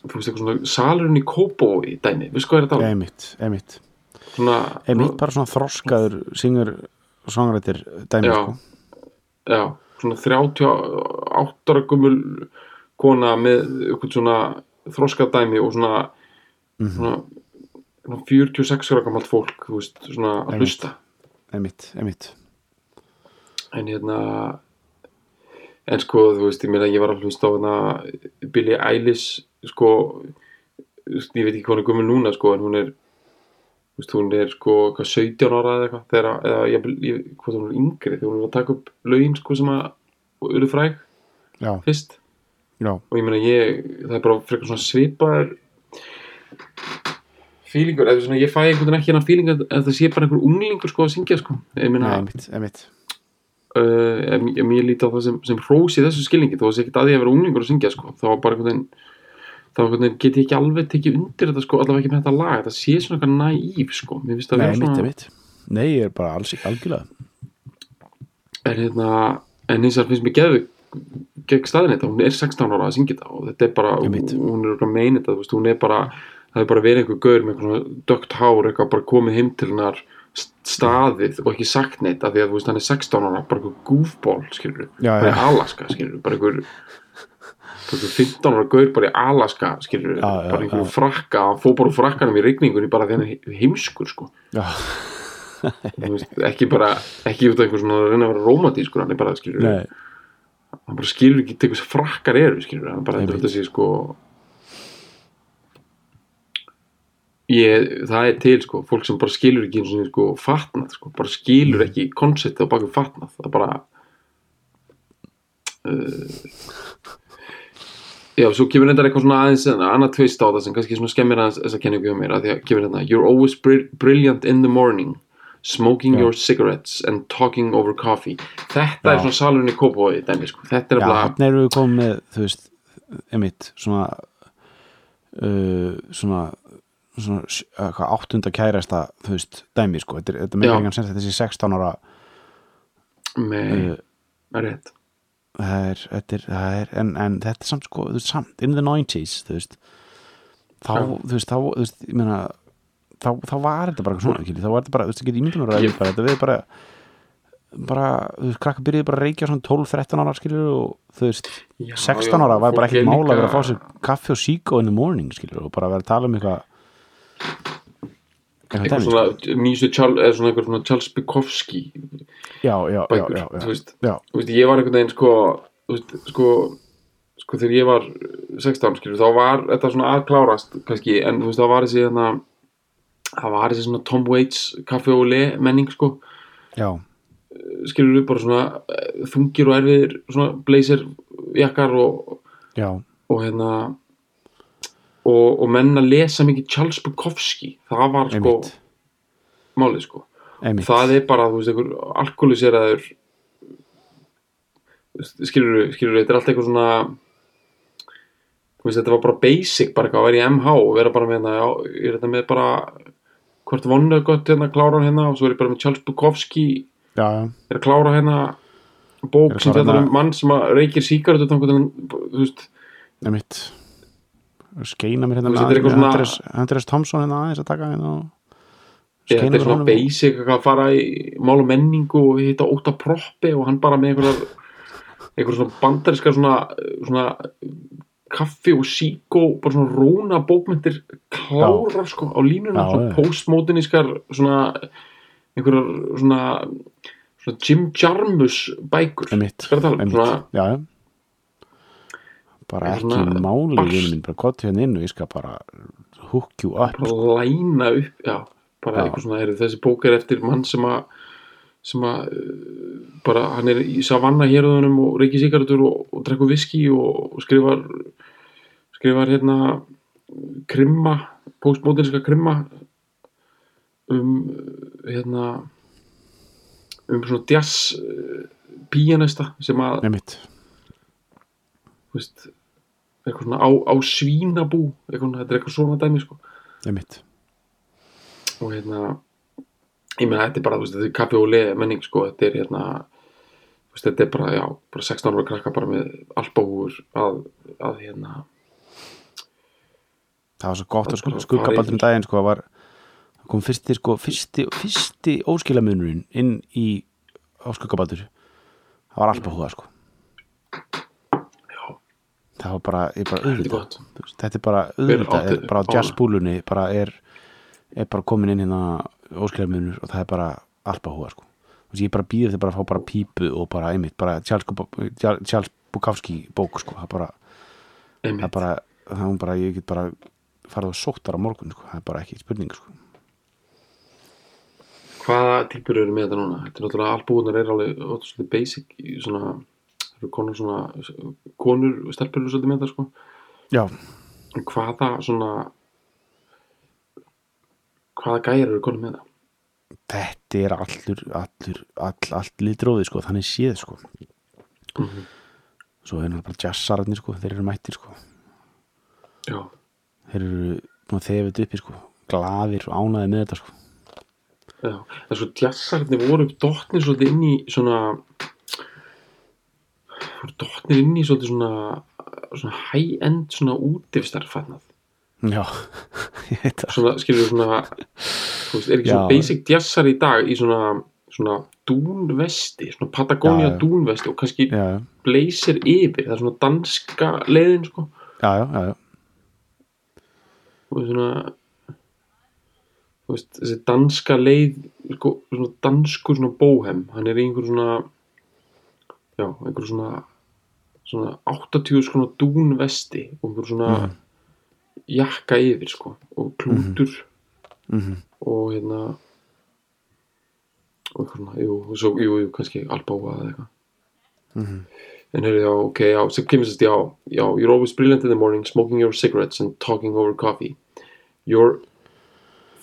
þú veist eitthvað svona salurinn í Kópói dæmi, við sko er þetta einmitt svona, einmitt bara svona þroskaður syngur songrættir dæmi Já. sko já, svona 38 ára gummul kona með eitthvað svona þroskað dæmi og svona, Mhm. svona, svona 46 ára gammalt fólk, þú veist, svona að Einmitt. hlusta einmitt, einmitt en hérna en sko þú veist ég meina ég var að hlusta á hérna Billie Eilish sko ég veit ekki hvað hún er gömul núna sko en hún er veist, hún er sko hvað, 17 ára eða eitthvað þegar, eða ég, ég, hvað hún er yngri þegar hún er að taka upp lögin sko sem að eru fræg já, fyrst. Já, og ég meina ég, það er bara frekar svona svipaður fílingur, eða svona ég fæ einhvern veginn ekki hennar fíling að, að það sé bara einhver unglingur sko að syngja sko. Ég meina, uh, ég líti á það sem, sem hrós í þessu skilningi þó að það sé ekkert að ég að vera unglingur að syngja sko þá var bara einhvern veginn þá einhvern get ég ekki alveg tekið undir þetta sko allavega ekki með þetta lag, þetta sé svona eitthvað næíf sko, mér finnst það nei, vera mitt, svona mitt nei, ég er bara alls ekki algjörlega. En hérna, en hins vegar finnst mér geðu gegn staðin þetta, hún er 16 ára að syngja þetta og þetta er bara, hún er að meina þetta, hún er bara það er bara verið einhver gaur með einhver svona dögt hár eitthvað bara komið heim til hennar st- staðið og ekki sagt neitt af því að hann er 16 ára, bara einhver gúfból skilur Já, bara já. 15 ára gaur bara í Alaska skilur Já, já, bara einhver já. frakka, hann fór bara úr frakkanum í rigningunni bara því hann er heimskur sko. Veist, ekki bara, ekki út af einhver svona að reyna að vera romantískur, hann er bara skilur nei, hann bara skilur ekki til hvers frakkar eru skilur, hann bara þetta sé sko ég, það er til sko fólk sem bara skilur ekki eins og sko fatnað sko, bara skilur ekki konceptið á baku fatnað, það bara uh, já, svo kemur þetta eitthvað svona aðeins annað tvist á það sem kannski svona skemmir aðeins þessa kenningu hjá mér, að því að kemur þetta you're always bri brilliant in the morning smoking Já. your cigarettes and talking over coffee þetta Já. er svona Kópavogi dæmi sko, þetta er bara hann erum við komið með þú veist, emitt svona uh, svona svona áttunda kærasta þú veist, dæmi sko, þetta, er- þetta Já. meikar engan sens þetta sé 16 ára með, uh, er rétt það er, þetta er, það er en, en þetta er samt sko, þú veist, samt in the 90s, þú veist þá, Já. þú veist, þá, þú veist, ég meina þá, þá var þetta bara svona, þá var þetta bara, þú veist, ekki ímyndum að Ég- ræða bara, þetta við bara bara, þú veist, krakka byrjuði bara að reykja svona 12-13 ára, skilur og þú veist, Já, 16 já, ára var bara ekkert er mála að vera að fá sér kaffi og síkó in the morning, skilur og bara vera að tala um eitthvað eitthvað svona sko. Charles, eða svona eitthvað svona Charles Bukowski já, já, já, bækur, já, þú já, veist, já, veist, ég var einhvern veginn sko, veist, sko sko þegar ég var 16 skilur, þá var þetta svona aðklárast kannski, en þú veist, það var þessi hérna, það var þessi svona Tom Waits kaffi og le menning sko. Já, skilur við bara svona eh, þungir og erfiðir svona blazer jakkar og, já, og hérna og, og menn að lesa mikið Charles Bukowski. Það var sko einmitt. málið sko. Einmitt, það er bara, þú veist, einhver alkoholiseraður skilur við, skilur við, þetta er allt eitthvað svona þú veist, þetta var bara basic, bara eitthvað að vera í MH og vera bara með hérna, já, ég er þetta með bara hvort vonnu gott hérna, klára hérna og svo er ég bara með Charles Bukowski. Já, já, er að klára hérna bók Er sem fjallar um hérna- mann sem að reykir sígaret þú veist, einmitt skeina mér hérna er Andres, Andres Thompson hérna aðeins að taka hérna þetta er svona honum. basic að fara í mál og menningu og hitta óta proppi og hann bara með einhverjar svona bandariska svona, svona kaffi og síkó bara svona róna bókmyndir klárar sko á línuna Já, svona já. postmodernískar svona einhverjar svona svona Jim Jarmus bækur. Einmitt, skal tala um svona já, já bara ekki máli vinur minn, bara kott hérna inn og ég skal bara hook you up bara læna upp já, bara Já. eitthvað svona er, þessi bók er eftir mann sem að sem að uh, bara hann er í savanna hérðunum og reykir sigaretur og, og drekkur viski og, og skrifar skrifar hérna krimma, postmodernska krimma um hérna um svona jazz uh, píanista sem að einmitt, þú veist, eitthvað svona á, á svínabú eitthvað, þetta er eitthvað svona dæmi sko og hérna ég meina þetta er bara, veist, þetta er kaffi og leð menning sko, þetta er hérna veist, þetta er bara, já, bara 16 ára krakka bara með albáhúur að, að hérna, það var svo gott að Það bara skugga um yfir. daginn sko, var, kom fyrsti, sko, fyrsti, fyrsti óskilamunurinn inn í á skuggabaldur það var alpa húða sko. Það var bara, ég bara auðvitað þetta er bara auðvitað, er bara jazzbúlunni bara er, er bara komin inn hérna óskilamunur og það er bara alpa húða sko. Ég bara býði þetta bara að fá bara pípu og bara einmitt, bara Charles, Bukowski bók sko. það bara, það er bara, það er bara ég get bara farið og sóttar á morgun sko. það er bara ekki spurning sko. hvaða típur eru með þetta núna? Þetta er náttúrulega albúðunar er alveg basic svona, það eru konur svona konur, stelpur eru svolítið með þetta sko. Já, hvaða svona hvaða gæjar eru konur með það? þetta er allur allur, all, allt litróði sko þannig séð sko. Mhm. svo er náttúrulega bara jazzararnir sko þeir eru mættir sko. Já, þeir eru búin að þetta uppi sko glaðir og ánaði með þetta sko. Já, en svo djassarnir voru dottnir svolítið inn í svona voru dottnir inn í svolítið svona svona high-end svona útifstarfannað já, ég veit það svona, skilur svona þú veist, er ekki svona Já. basic jazzar í dag í svona, svona dúnvesti, svona Patagonia Já, já. dúnvesti og kannski já, já, blazer yfir, það er svona danska leiðin sko, já, já, já, já. og svona þú veist, þessi danska leið sko, svona danskur svona bóhem, hann er í einhver svona já, einhver svona svona 80 svona dúnvesti og einhver svona Mhm. jakka yfir sko og klútur. Mm og hérna og eitthvað svona, jú, svo, jú, jú, kannski albáa eða eitthvað. Mhm. en heyrðu, já, ok, já, sem kemur sérst, já, já you're always brilliant in the morning, smoking your cigarettes and talking over coffee. Your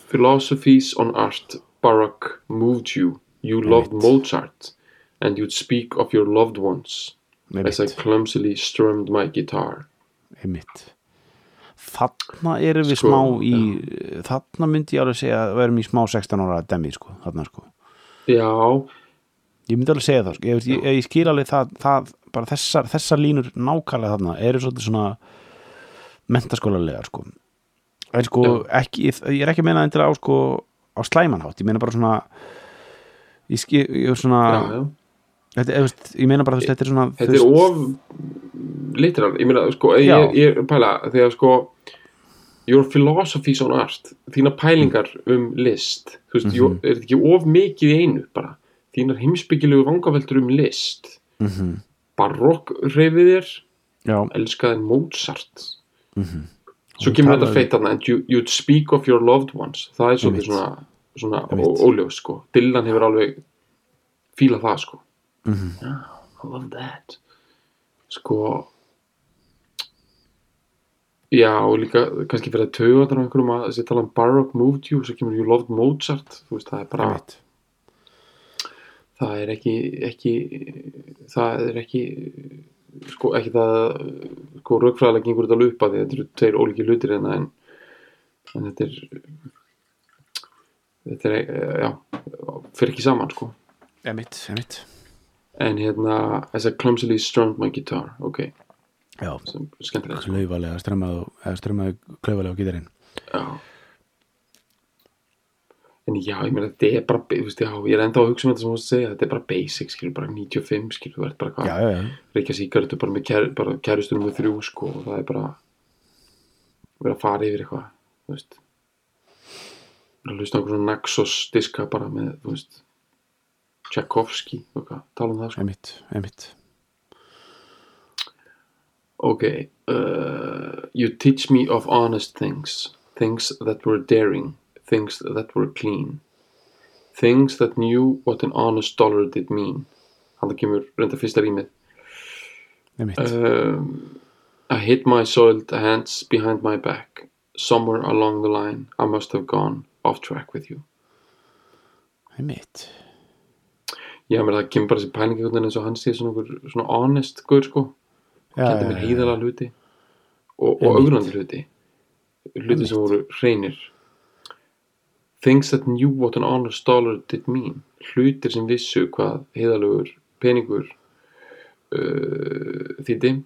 philosophies on art Baroque moved you. You loved Einmitt. Mozart and you'd speak of your loved ones as I einmitt, clumsily strummed my guitar. Einmitt. Þarna erum við Sko, smá í þarna myndi ég alveg segja að við erum í smá 16 ára demi sko, þarna sko. Já, ég myndi alveg segja það, sko. ég, ég, ég skil alveg það, það bara þessar, þessar línur nákvæmlega þarna eru svolítið svona mentaskólalegar sko. En sko ekki, ég, er ekki að meina endilega á sko á slæmanhátt, ég meina bara svona ég skil, ég er svona já, já Þetta, veist, ég meina bara þú veist, þetta er svona þetta er of literal, ég meina, sko, ég, ég að pæla þegar sko your philosophies on art, þína pælingar um list, þú veist, mm Mhm. er þetta ekki of mikið í einu bara, þínar heimsbyggilegu vangaveltur um list. Mhm, barokk reyfið þér. Já, elskaði Mozart. Mhm, svo Hún kemur þetta feitt þarna and you, you'd speak of your loved ones. Það er svolítið svona, svona óljós sko, Dylan hefur alveg fílað það sko mhm, yeah, I love that. Sko já og líka kannski fyrir að tauga þar á einhverjum að þessi tala um Baroque moved you svo kemur you loved Mozart þú veist það er bara einmitt. Það er ekki, ekki það er ekki sko ekki það sko raukfræðilega gengur þetta að því þetta eru tveir ólíki hlutir en, en, en þetta er þetta er já, fyrir ekki saman sko. Einmitt, einmitt en hérna as I clumsily strummed my guitar ok, já, er sko. klaufalega strömmaðu klaufalega á gítarinn. Já. En já, ég meina þetta er bara þú veist, já, ég er enda að hugsa um þetta sem þú varst að segja þetta er bara basic, skilur, bara 95 skilur, þú ert bara hvað? Já, já, já, reykja sígarettu bara með kær, kærustunum með þrjú sko og það er bara vera að fara yfir eitthvað þú veist. Að hlusta á einhver svona Naxos diska bara með þú veist Tchaikovsky og eitthvað, tala um það sko? Einmitt, einmitt. Ok uh, you teach me of honest things. Things that were daring. Things that were clean. Things that knew what an honest dollar did mean. Það kemur reynda fyrsta rýmið. Einmitt, Um, I hid my soiled hands behind my back. Somewhere along the line, I must have gone off track with you. einmitt Já, menn það kemur bara þessi pælingi einhvern veginn eins og hann sé svona, svona honest guður sko. já, mér já, heiðalega hluti og, og augrandi hluti. Hluti sem voru hreinir. Things that knew what an honest dollar did mean. Hlutir sem vissu hvað heiðalegur peningur uh, þýtti.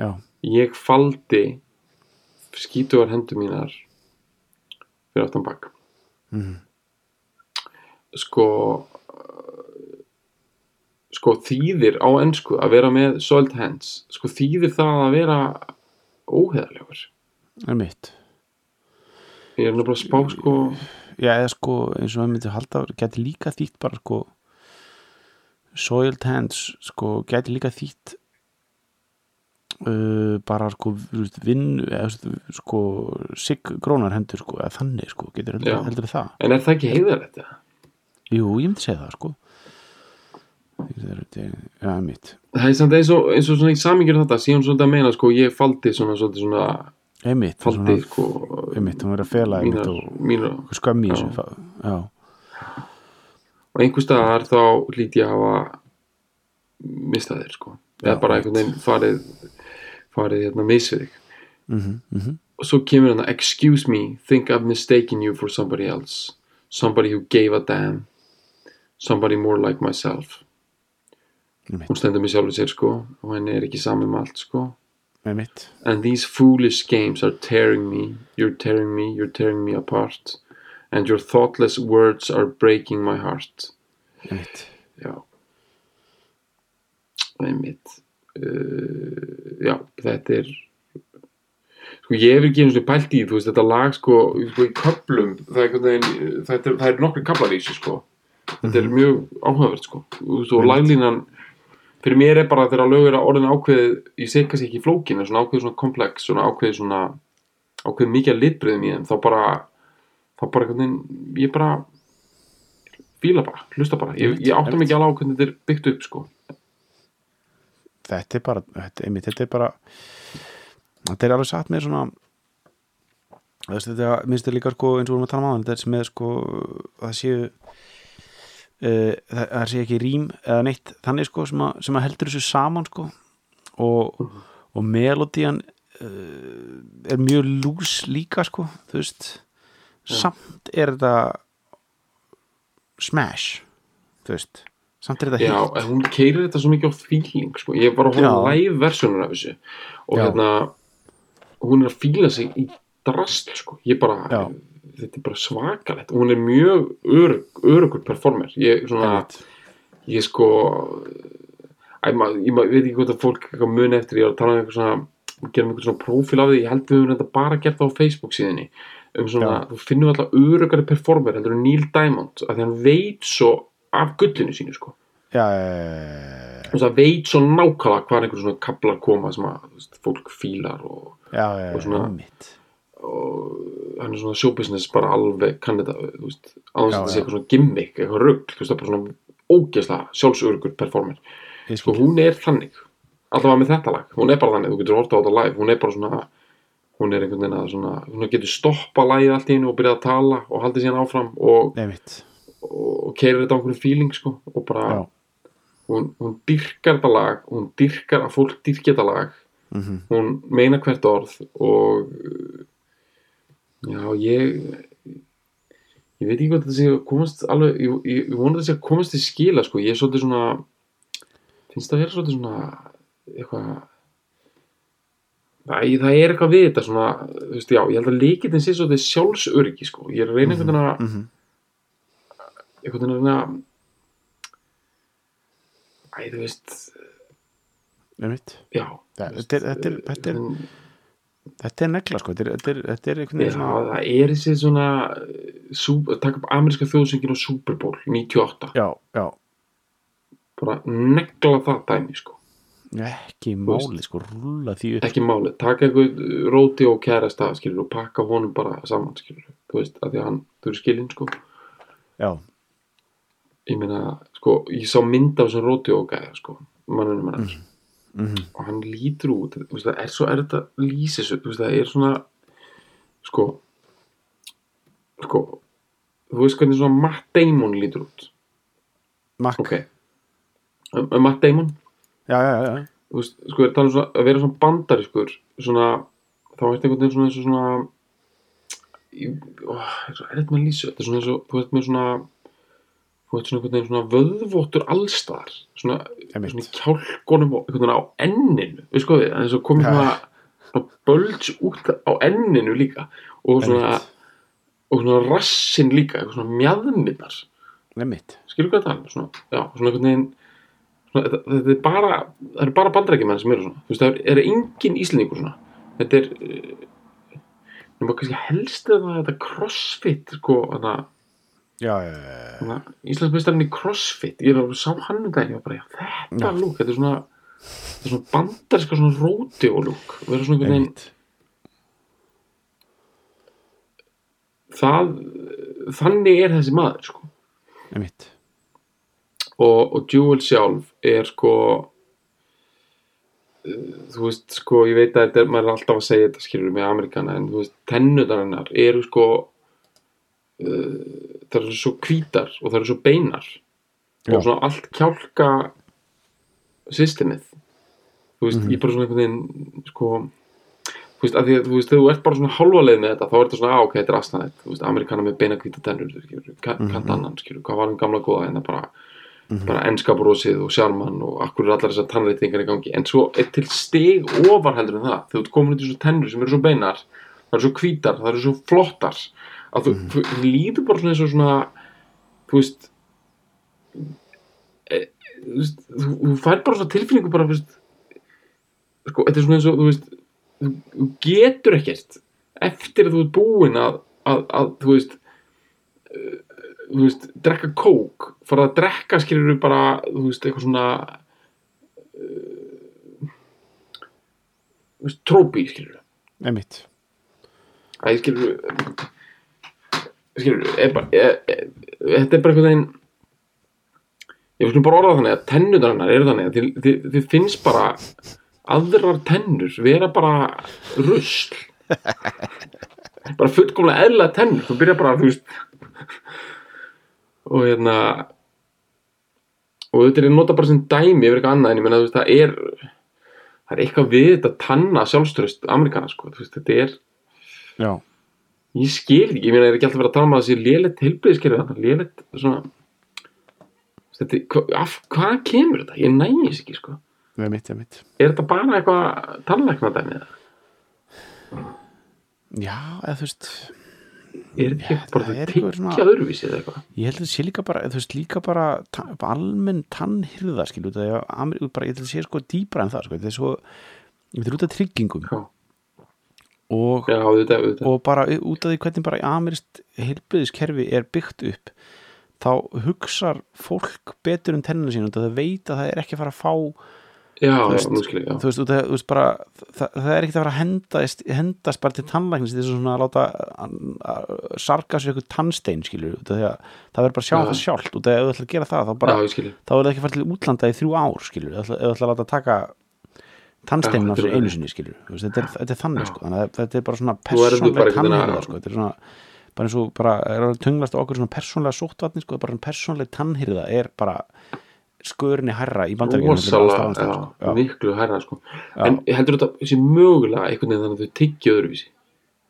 já, Ég faldi skítugar hendur mínar fyrir aftan bak. mhm, Sko sko þýðir á ennsku að vera með soiled hands, sko þýðir það að vera óheðalegur. einmitt. Ég er að spá sko. Já, eða sko, eins og við myndum halda geti líka þýtt bara sko soiled hands sko, geti líka þýtt uh, bara sko vinn, sko sigg grónar hendur sko, eða þannig sko, getur heldur, heldur það? En er það ekki heiðalegt það? jú, ég myndi segja það sko já, mitt það er samt eins og, eins og svona í samingjur þetta síðan svolítið að meina sko ég faldi svona svolítið svona einmitt, faldi svona, sko einmitt, hún verið að fela einmitt mínar, og mínar og einhver staðar þá hlýt ég að hafa mistað þér sko. Eða Já, bara einhvern veginn farið farið hérna misfið þig. Mhm, mhm. Og svo kemur hérna excuse me, think I've mistaken you for somebody else. Somebody who gave a damn. Somebody more like myself hún stendur með sjálfur sér sko og henni er ekki saman með allt sko. And these foolish games are tearing me you're tearing me, you're tearing me apart. And your thoughtless words are breaking my heart. Já. Einmitt. Uh, já, þetta er sko ég hef ekki einu svona pælt í þú veist þetta lag sko, sko í köplum það er, þetta er, það er nokkri kaplar í þessu sko. Þetta er mjög áhugavert sko. Og laglínan fyrir mér er bara þegar lög er að orðin ákveðið ég segi kannski ekki flókin en svona ákveðið svona komplex svona ákveðið svona ákveðið mikið að litbriðum í þeim þá bara þá bara einhvern veginn ég bara fíla bara, hlusta bara. Ég, ég átta mikið alveg á hvernig þetta er byggt upp sko. Þetta er bara þetta, einmitt, þetta er bara þetta er alveg satt með svona þetta minnst þetta líka sko eins og við erum að tala um á þetta er sem með sko það séu það, það sé ekki rím eða neitt þannig sko sem að, sem að heldur þessu saman sko og, og melodían uh, er mjög lús líka sko þú veist samt er þetta smash þú veist samt er þetta Já, hitt en hún keirir þetta svo mikið á feeling sko. ég bara að Já. live versjónur af þessu og Já. hérna hún er að fíla sig í drast sko. ég bara, Já. Þetta er bara svakalegt. Og hún er mjög örug, örugur performer. Ég, svona, ég sko æ, ma, ég ma, veit ekki hvort að fólk muni eftir, ég var að tala um eitthvað svona gerum eitthvað svona prófíl af því, ég held við höfum þetta bara gert það á Facebook síðinni um svona, Já. þú finnum alltaf örugari performer heldur en Neil Diamond, af því hann veit svo af gullinu sínu sko. Já, veist, það veit svo nákvæmlega hvað einhver svona kaplar koma sem að veist, fólk fílar og, Og svona- einmitt. Og hann er svona showbusiness bara alveg kann þetta, þú veist, Já, að þetta sé eitthvað svona gimmick, eitthvað rugg, þú veist, það er bara svona ógeðslega sjálfsörugur performer. Sko hún er þannig. Allavega með þetta lag, hún er bara þannig, þú getur horta á þetta live. Hún er bara svona hún er einhvern veginn að svona, hún getur stoppa lagið allt í einu og byrjað að tala og haldið síðan áfram og, og, og keirir þetta á einhverju feeling sko og bara, já, hún, hún dyrkar þetta lag hún dyrkar að fólk dyrkja þetta lag. Mhm, hún meina hvert orð og já, ég ég veit ekki hvað þetta sé að komast alveg, ég, ég, ég vona þetta sé að komast til skila sko, ég er svolítið svona finnst það að vera svolítið svona eitthvað Æ, það er eitthvað við þetta svona, þú veist, já, ég held að líkitin sé svolítið sjálfsöryggi, sko, ég er að reyna einhvern veginn að mhm, einhvern veginn að reyna Æ, þú veist, já. Það- þú veist, þetta er- þetta er- er- er negla sko, þetta er, þetta er, þetta er einhvern Já, veginn svona það er þessi svona sú, taka upp ameríska þjóðsöngin á Super Bowl 98, já, já, bara negla það dæmi sko, ekki máli sko, rúla því upp. Ekki máli taka einhver róti og kærasta skilur og pakka honum bara saman skilur þú veist, að því að hann, þú eru skilin sko. Já, ég meina, sko, ég sá mynd af þessum róti og gæða sko, mannunum hann mhm, og hann lítur út, veist, það er svo erfitt að lýsa þessu, veist, það er svona sko sko þú veist hvernig svona Matt Damon lítur út? Makk, ok, um, um Matt Damon? Já, já, já, veist, sko, er talað um svona, að vera svona bandariskur svona, þá er þetta einhvern veginn svona eins og svona ég, ó, er erfitt með lýsa þetta er svona og, þú veist, með svona þú veist, svona einhvern veginn svona vöðvottur allstaðar, svona, svona kjálkonum og einhvern veginn á enninu. Við sko við, þess að komið Já. svona, svona bölds út á enninu líka. Og svona Einmitt. og svona rassin líka, eitthvað svona mjadminnar skilur hvað það er svona, já, svona einhvern veginn svona, þetta, þetta er bara það eru bara bandrækjumenn sem eru svona. Þú veist, það er, er engin íslendingur svona. Þetta er uh, nema kannski helst að þetta crossfit sko, þannig að Íslandsmeistarinn í crossfit ég er alveg sá hann um já, þetta lúk, þetta er svona þetta er svona bandarska svona róti og lúk vera svona einhvern veginn það, þannig er þessi maður sko. og, og Jewel sjálf er sko uh, þú veist sko ég veit að þetta er, maður er alltaf að segja þetta skilur með Amerikana en þú veist tennudar hennar eru sko það eru svo hvítar og það eru svo beinar Já. og svona allt kjálka systemið. Þú veist, Mhm. ég bara svona einhvern veginn sko þú veist, að því að þú veist, þegar þú ert bara svona hálfa leið með þetta, þá er þetta svona, á, ok, þetta er aðstæðið þú veist, Amerikana með beina hvíta tennur skilur, kann mm Mhm. annan, skilur, hvað var um gamla góða en það bara, bara enska brosið og sjálfmann og akkur er allar þessar tannreitingar í gangi, en svo er til stig ofar heldur en það, þegar þú út í svo tennur sem eru svo beinar, það eru svo hvítar það eru svo flottar að þú, þú, þú líður bara svona eins og svona þú veist e, þú, veist, þú, þú fær bara svona tilfinningu bara, þú veist sko, þetta er svona eins og, þú veist þú, getur ekkert eftir að þú ert búinn að, að, að þú veist uh, þú veist, drekka kók fara að drekka skilur bara þú veist, eitthvað svona uh, þú veist, trópi skilur einmitt. Æ, skilur skilur, er bara er, er, þetta er bara eitthvað þeim ég vil bara orða það þannig að tennurnar hennar eru þannig að þið, þið, þið finnst bara aðrar tennur vera bara rusl. Bara fullkomlega eðla tennur þú byrjar bara, þú veist. Og hérna og þetta er að nota bara sem dæmi yfir eitthvað annað en ég menna, veist, það er það er eitthvað við þetta tanna sjálfströst Amerikana, sko, veist, þetta er já, ég skil ekki, ég meina er ekki alltaf verið að tala um að það sé lélegt heilbriðskerfi þarna, lélegt svona þetta, hva, af, hvað kemur þetta? Ég næði þess ekki, sko einmitt, einmitt er þetta bara eitthvað tannlækna dæmið? já, eða þú veist Er þetta ekki bara það að er eitthvað tyggja svona- öðruvísi eða eitthvað? ég held að það sé líka bara, þú veist, líka bara ta, almenn tannhyrða, skilu það er ég held að það sé sko dýbra en það, sko, þetta er svo ég veit út af tryggingum Já, og, já auðvitað, auðvitað. og bara út af því hvernig bara amirist heilbriðiskerfi er byggt upp þá hugsar fólk betur um tennina sín og það veit að það er ekki að fara að fá Já, þú veist, já. þú veist, af- þú veist bara, það, það er ekki að fara að hendast, hendast bara til tannlæknis þess að svona að láta að, að sarga sér eitthvað tannstein skilur að það verður bara að sjá Já. það því að ef þú ætla að gera það þá bara, Já, þá er það ekki að fara til útlanda í þrjú ár skilur, ef þú ætla- ef þú ætla að láta taka sér er- einu sinni skilur, þetta er, þetta er þannig sko, þannig að þetta er bara svona persónlega tannhyrða sko, þetta er svona bara eins og bara, er að tunglast okkur svona persónlega sóttvatni sko, bara persónlega tannhyrða er bara skörinni herra í já, sko. Miklu hærra sko. Já. En heldur þetta sé mögulega einhvern veginn þannig að þau tyggja öðruvísi?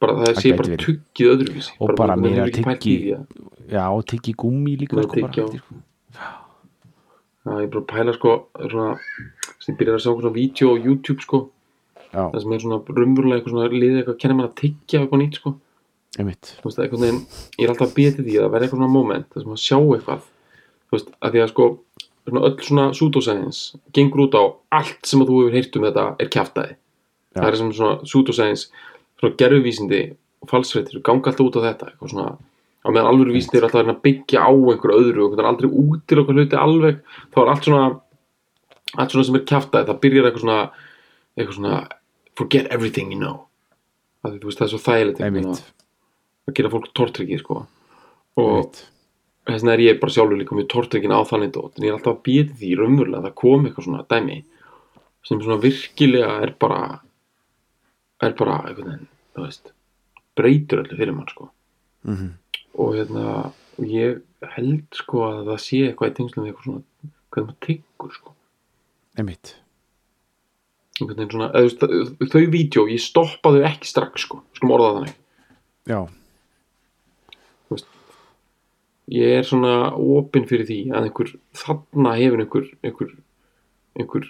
Bara það sé bara tuggið öðruvísi. Og bara því að- Já, og tyggi gúmi líka sko, bara, eftir, sko. Ég er bara að pæla sko svona, ég byrjar að sjá svona vídeo á YouTube sko, Já, það sem er svona raunverulega eitthvað svona liðið eitthvað að kenna mann að tyggja eitthvað nýtt sko, veist, einhvern veginn ég er alltaf að býja til því að það verði eitthvað svona moment það sem að sjá eitthvað, þú veist, að því að sko svona öll svona pseudoscience gengur út á allt sem að þú hefur heyrt um þetta er kjaftaði, Já. það er sem svona pseudoscience, svona gerfuvísindi og falsfréttir, ganga alltaf út á þetta eitthvað svona, á meðan alvöru vísindi er alltaf að byggja á einhverju öðru og það er aldrei út til okkur hluti alveg. Þá er allt svona allt svona sem er kjaftaði, það byrjar eitthvað svona eitthvað svona forget everything you know. Að því, þú veist, það er svo þægilegt að- að gera fólk tortryggi sko. og þess vegna er ég bara sjálfur líka mjög tortryggin á þannig dót. En ég er alltaf að býta því raunverulega að það kom eitthvað svona dæmi sem svona virkilega er bara er bara veist breytur öllu fyrir mann sko. Mhm. Og hérna og ég held sko að það sé eitthvað í tengslum eitthvað svona hvernig maður tyggur sko. Einmitt, svona, veist, þau, þau vídeo ég stoppaðu ekki strax sko. Skulum orða þannig. Já, ég er svona opinn fyrir því að einhver þarna hefur einhver einhver, einhver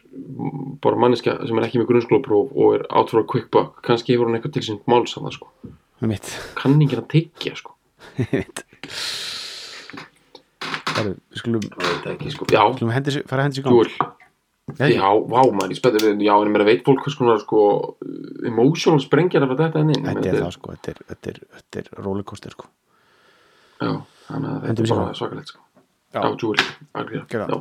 bara manneska sem er ekki með grunnskólapróf og er out for a quick buck kannski hefur hann eitthvað til sín máls að það sko. Einmitt. Kann ekki að tyggja sko Einmitt Herru, við skulum, það veit það ekki sko. Já, skulum hendi, fara að hendi sér gang Júl. Já, vá maður, ég spennur við já, en ég meira veit fólk hvers konar sko emotional sprengjar af þetta en inn? Þetta er það sko, þetta er, þetta er, þetta er rollercoaster sko. Já, þannig að þetta er bara svakalegt sko. Já. Júl, það. já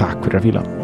Takk fyrir að fíla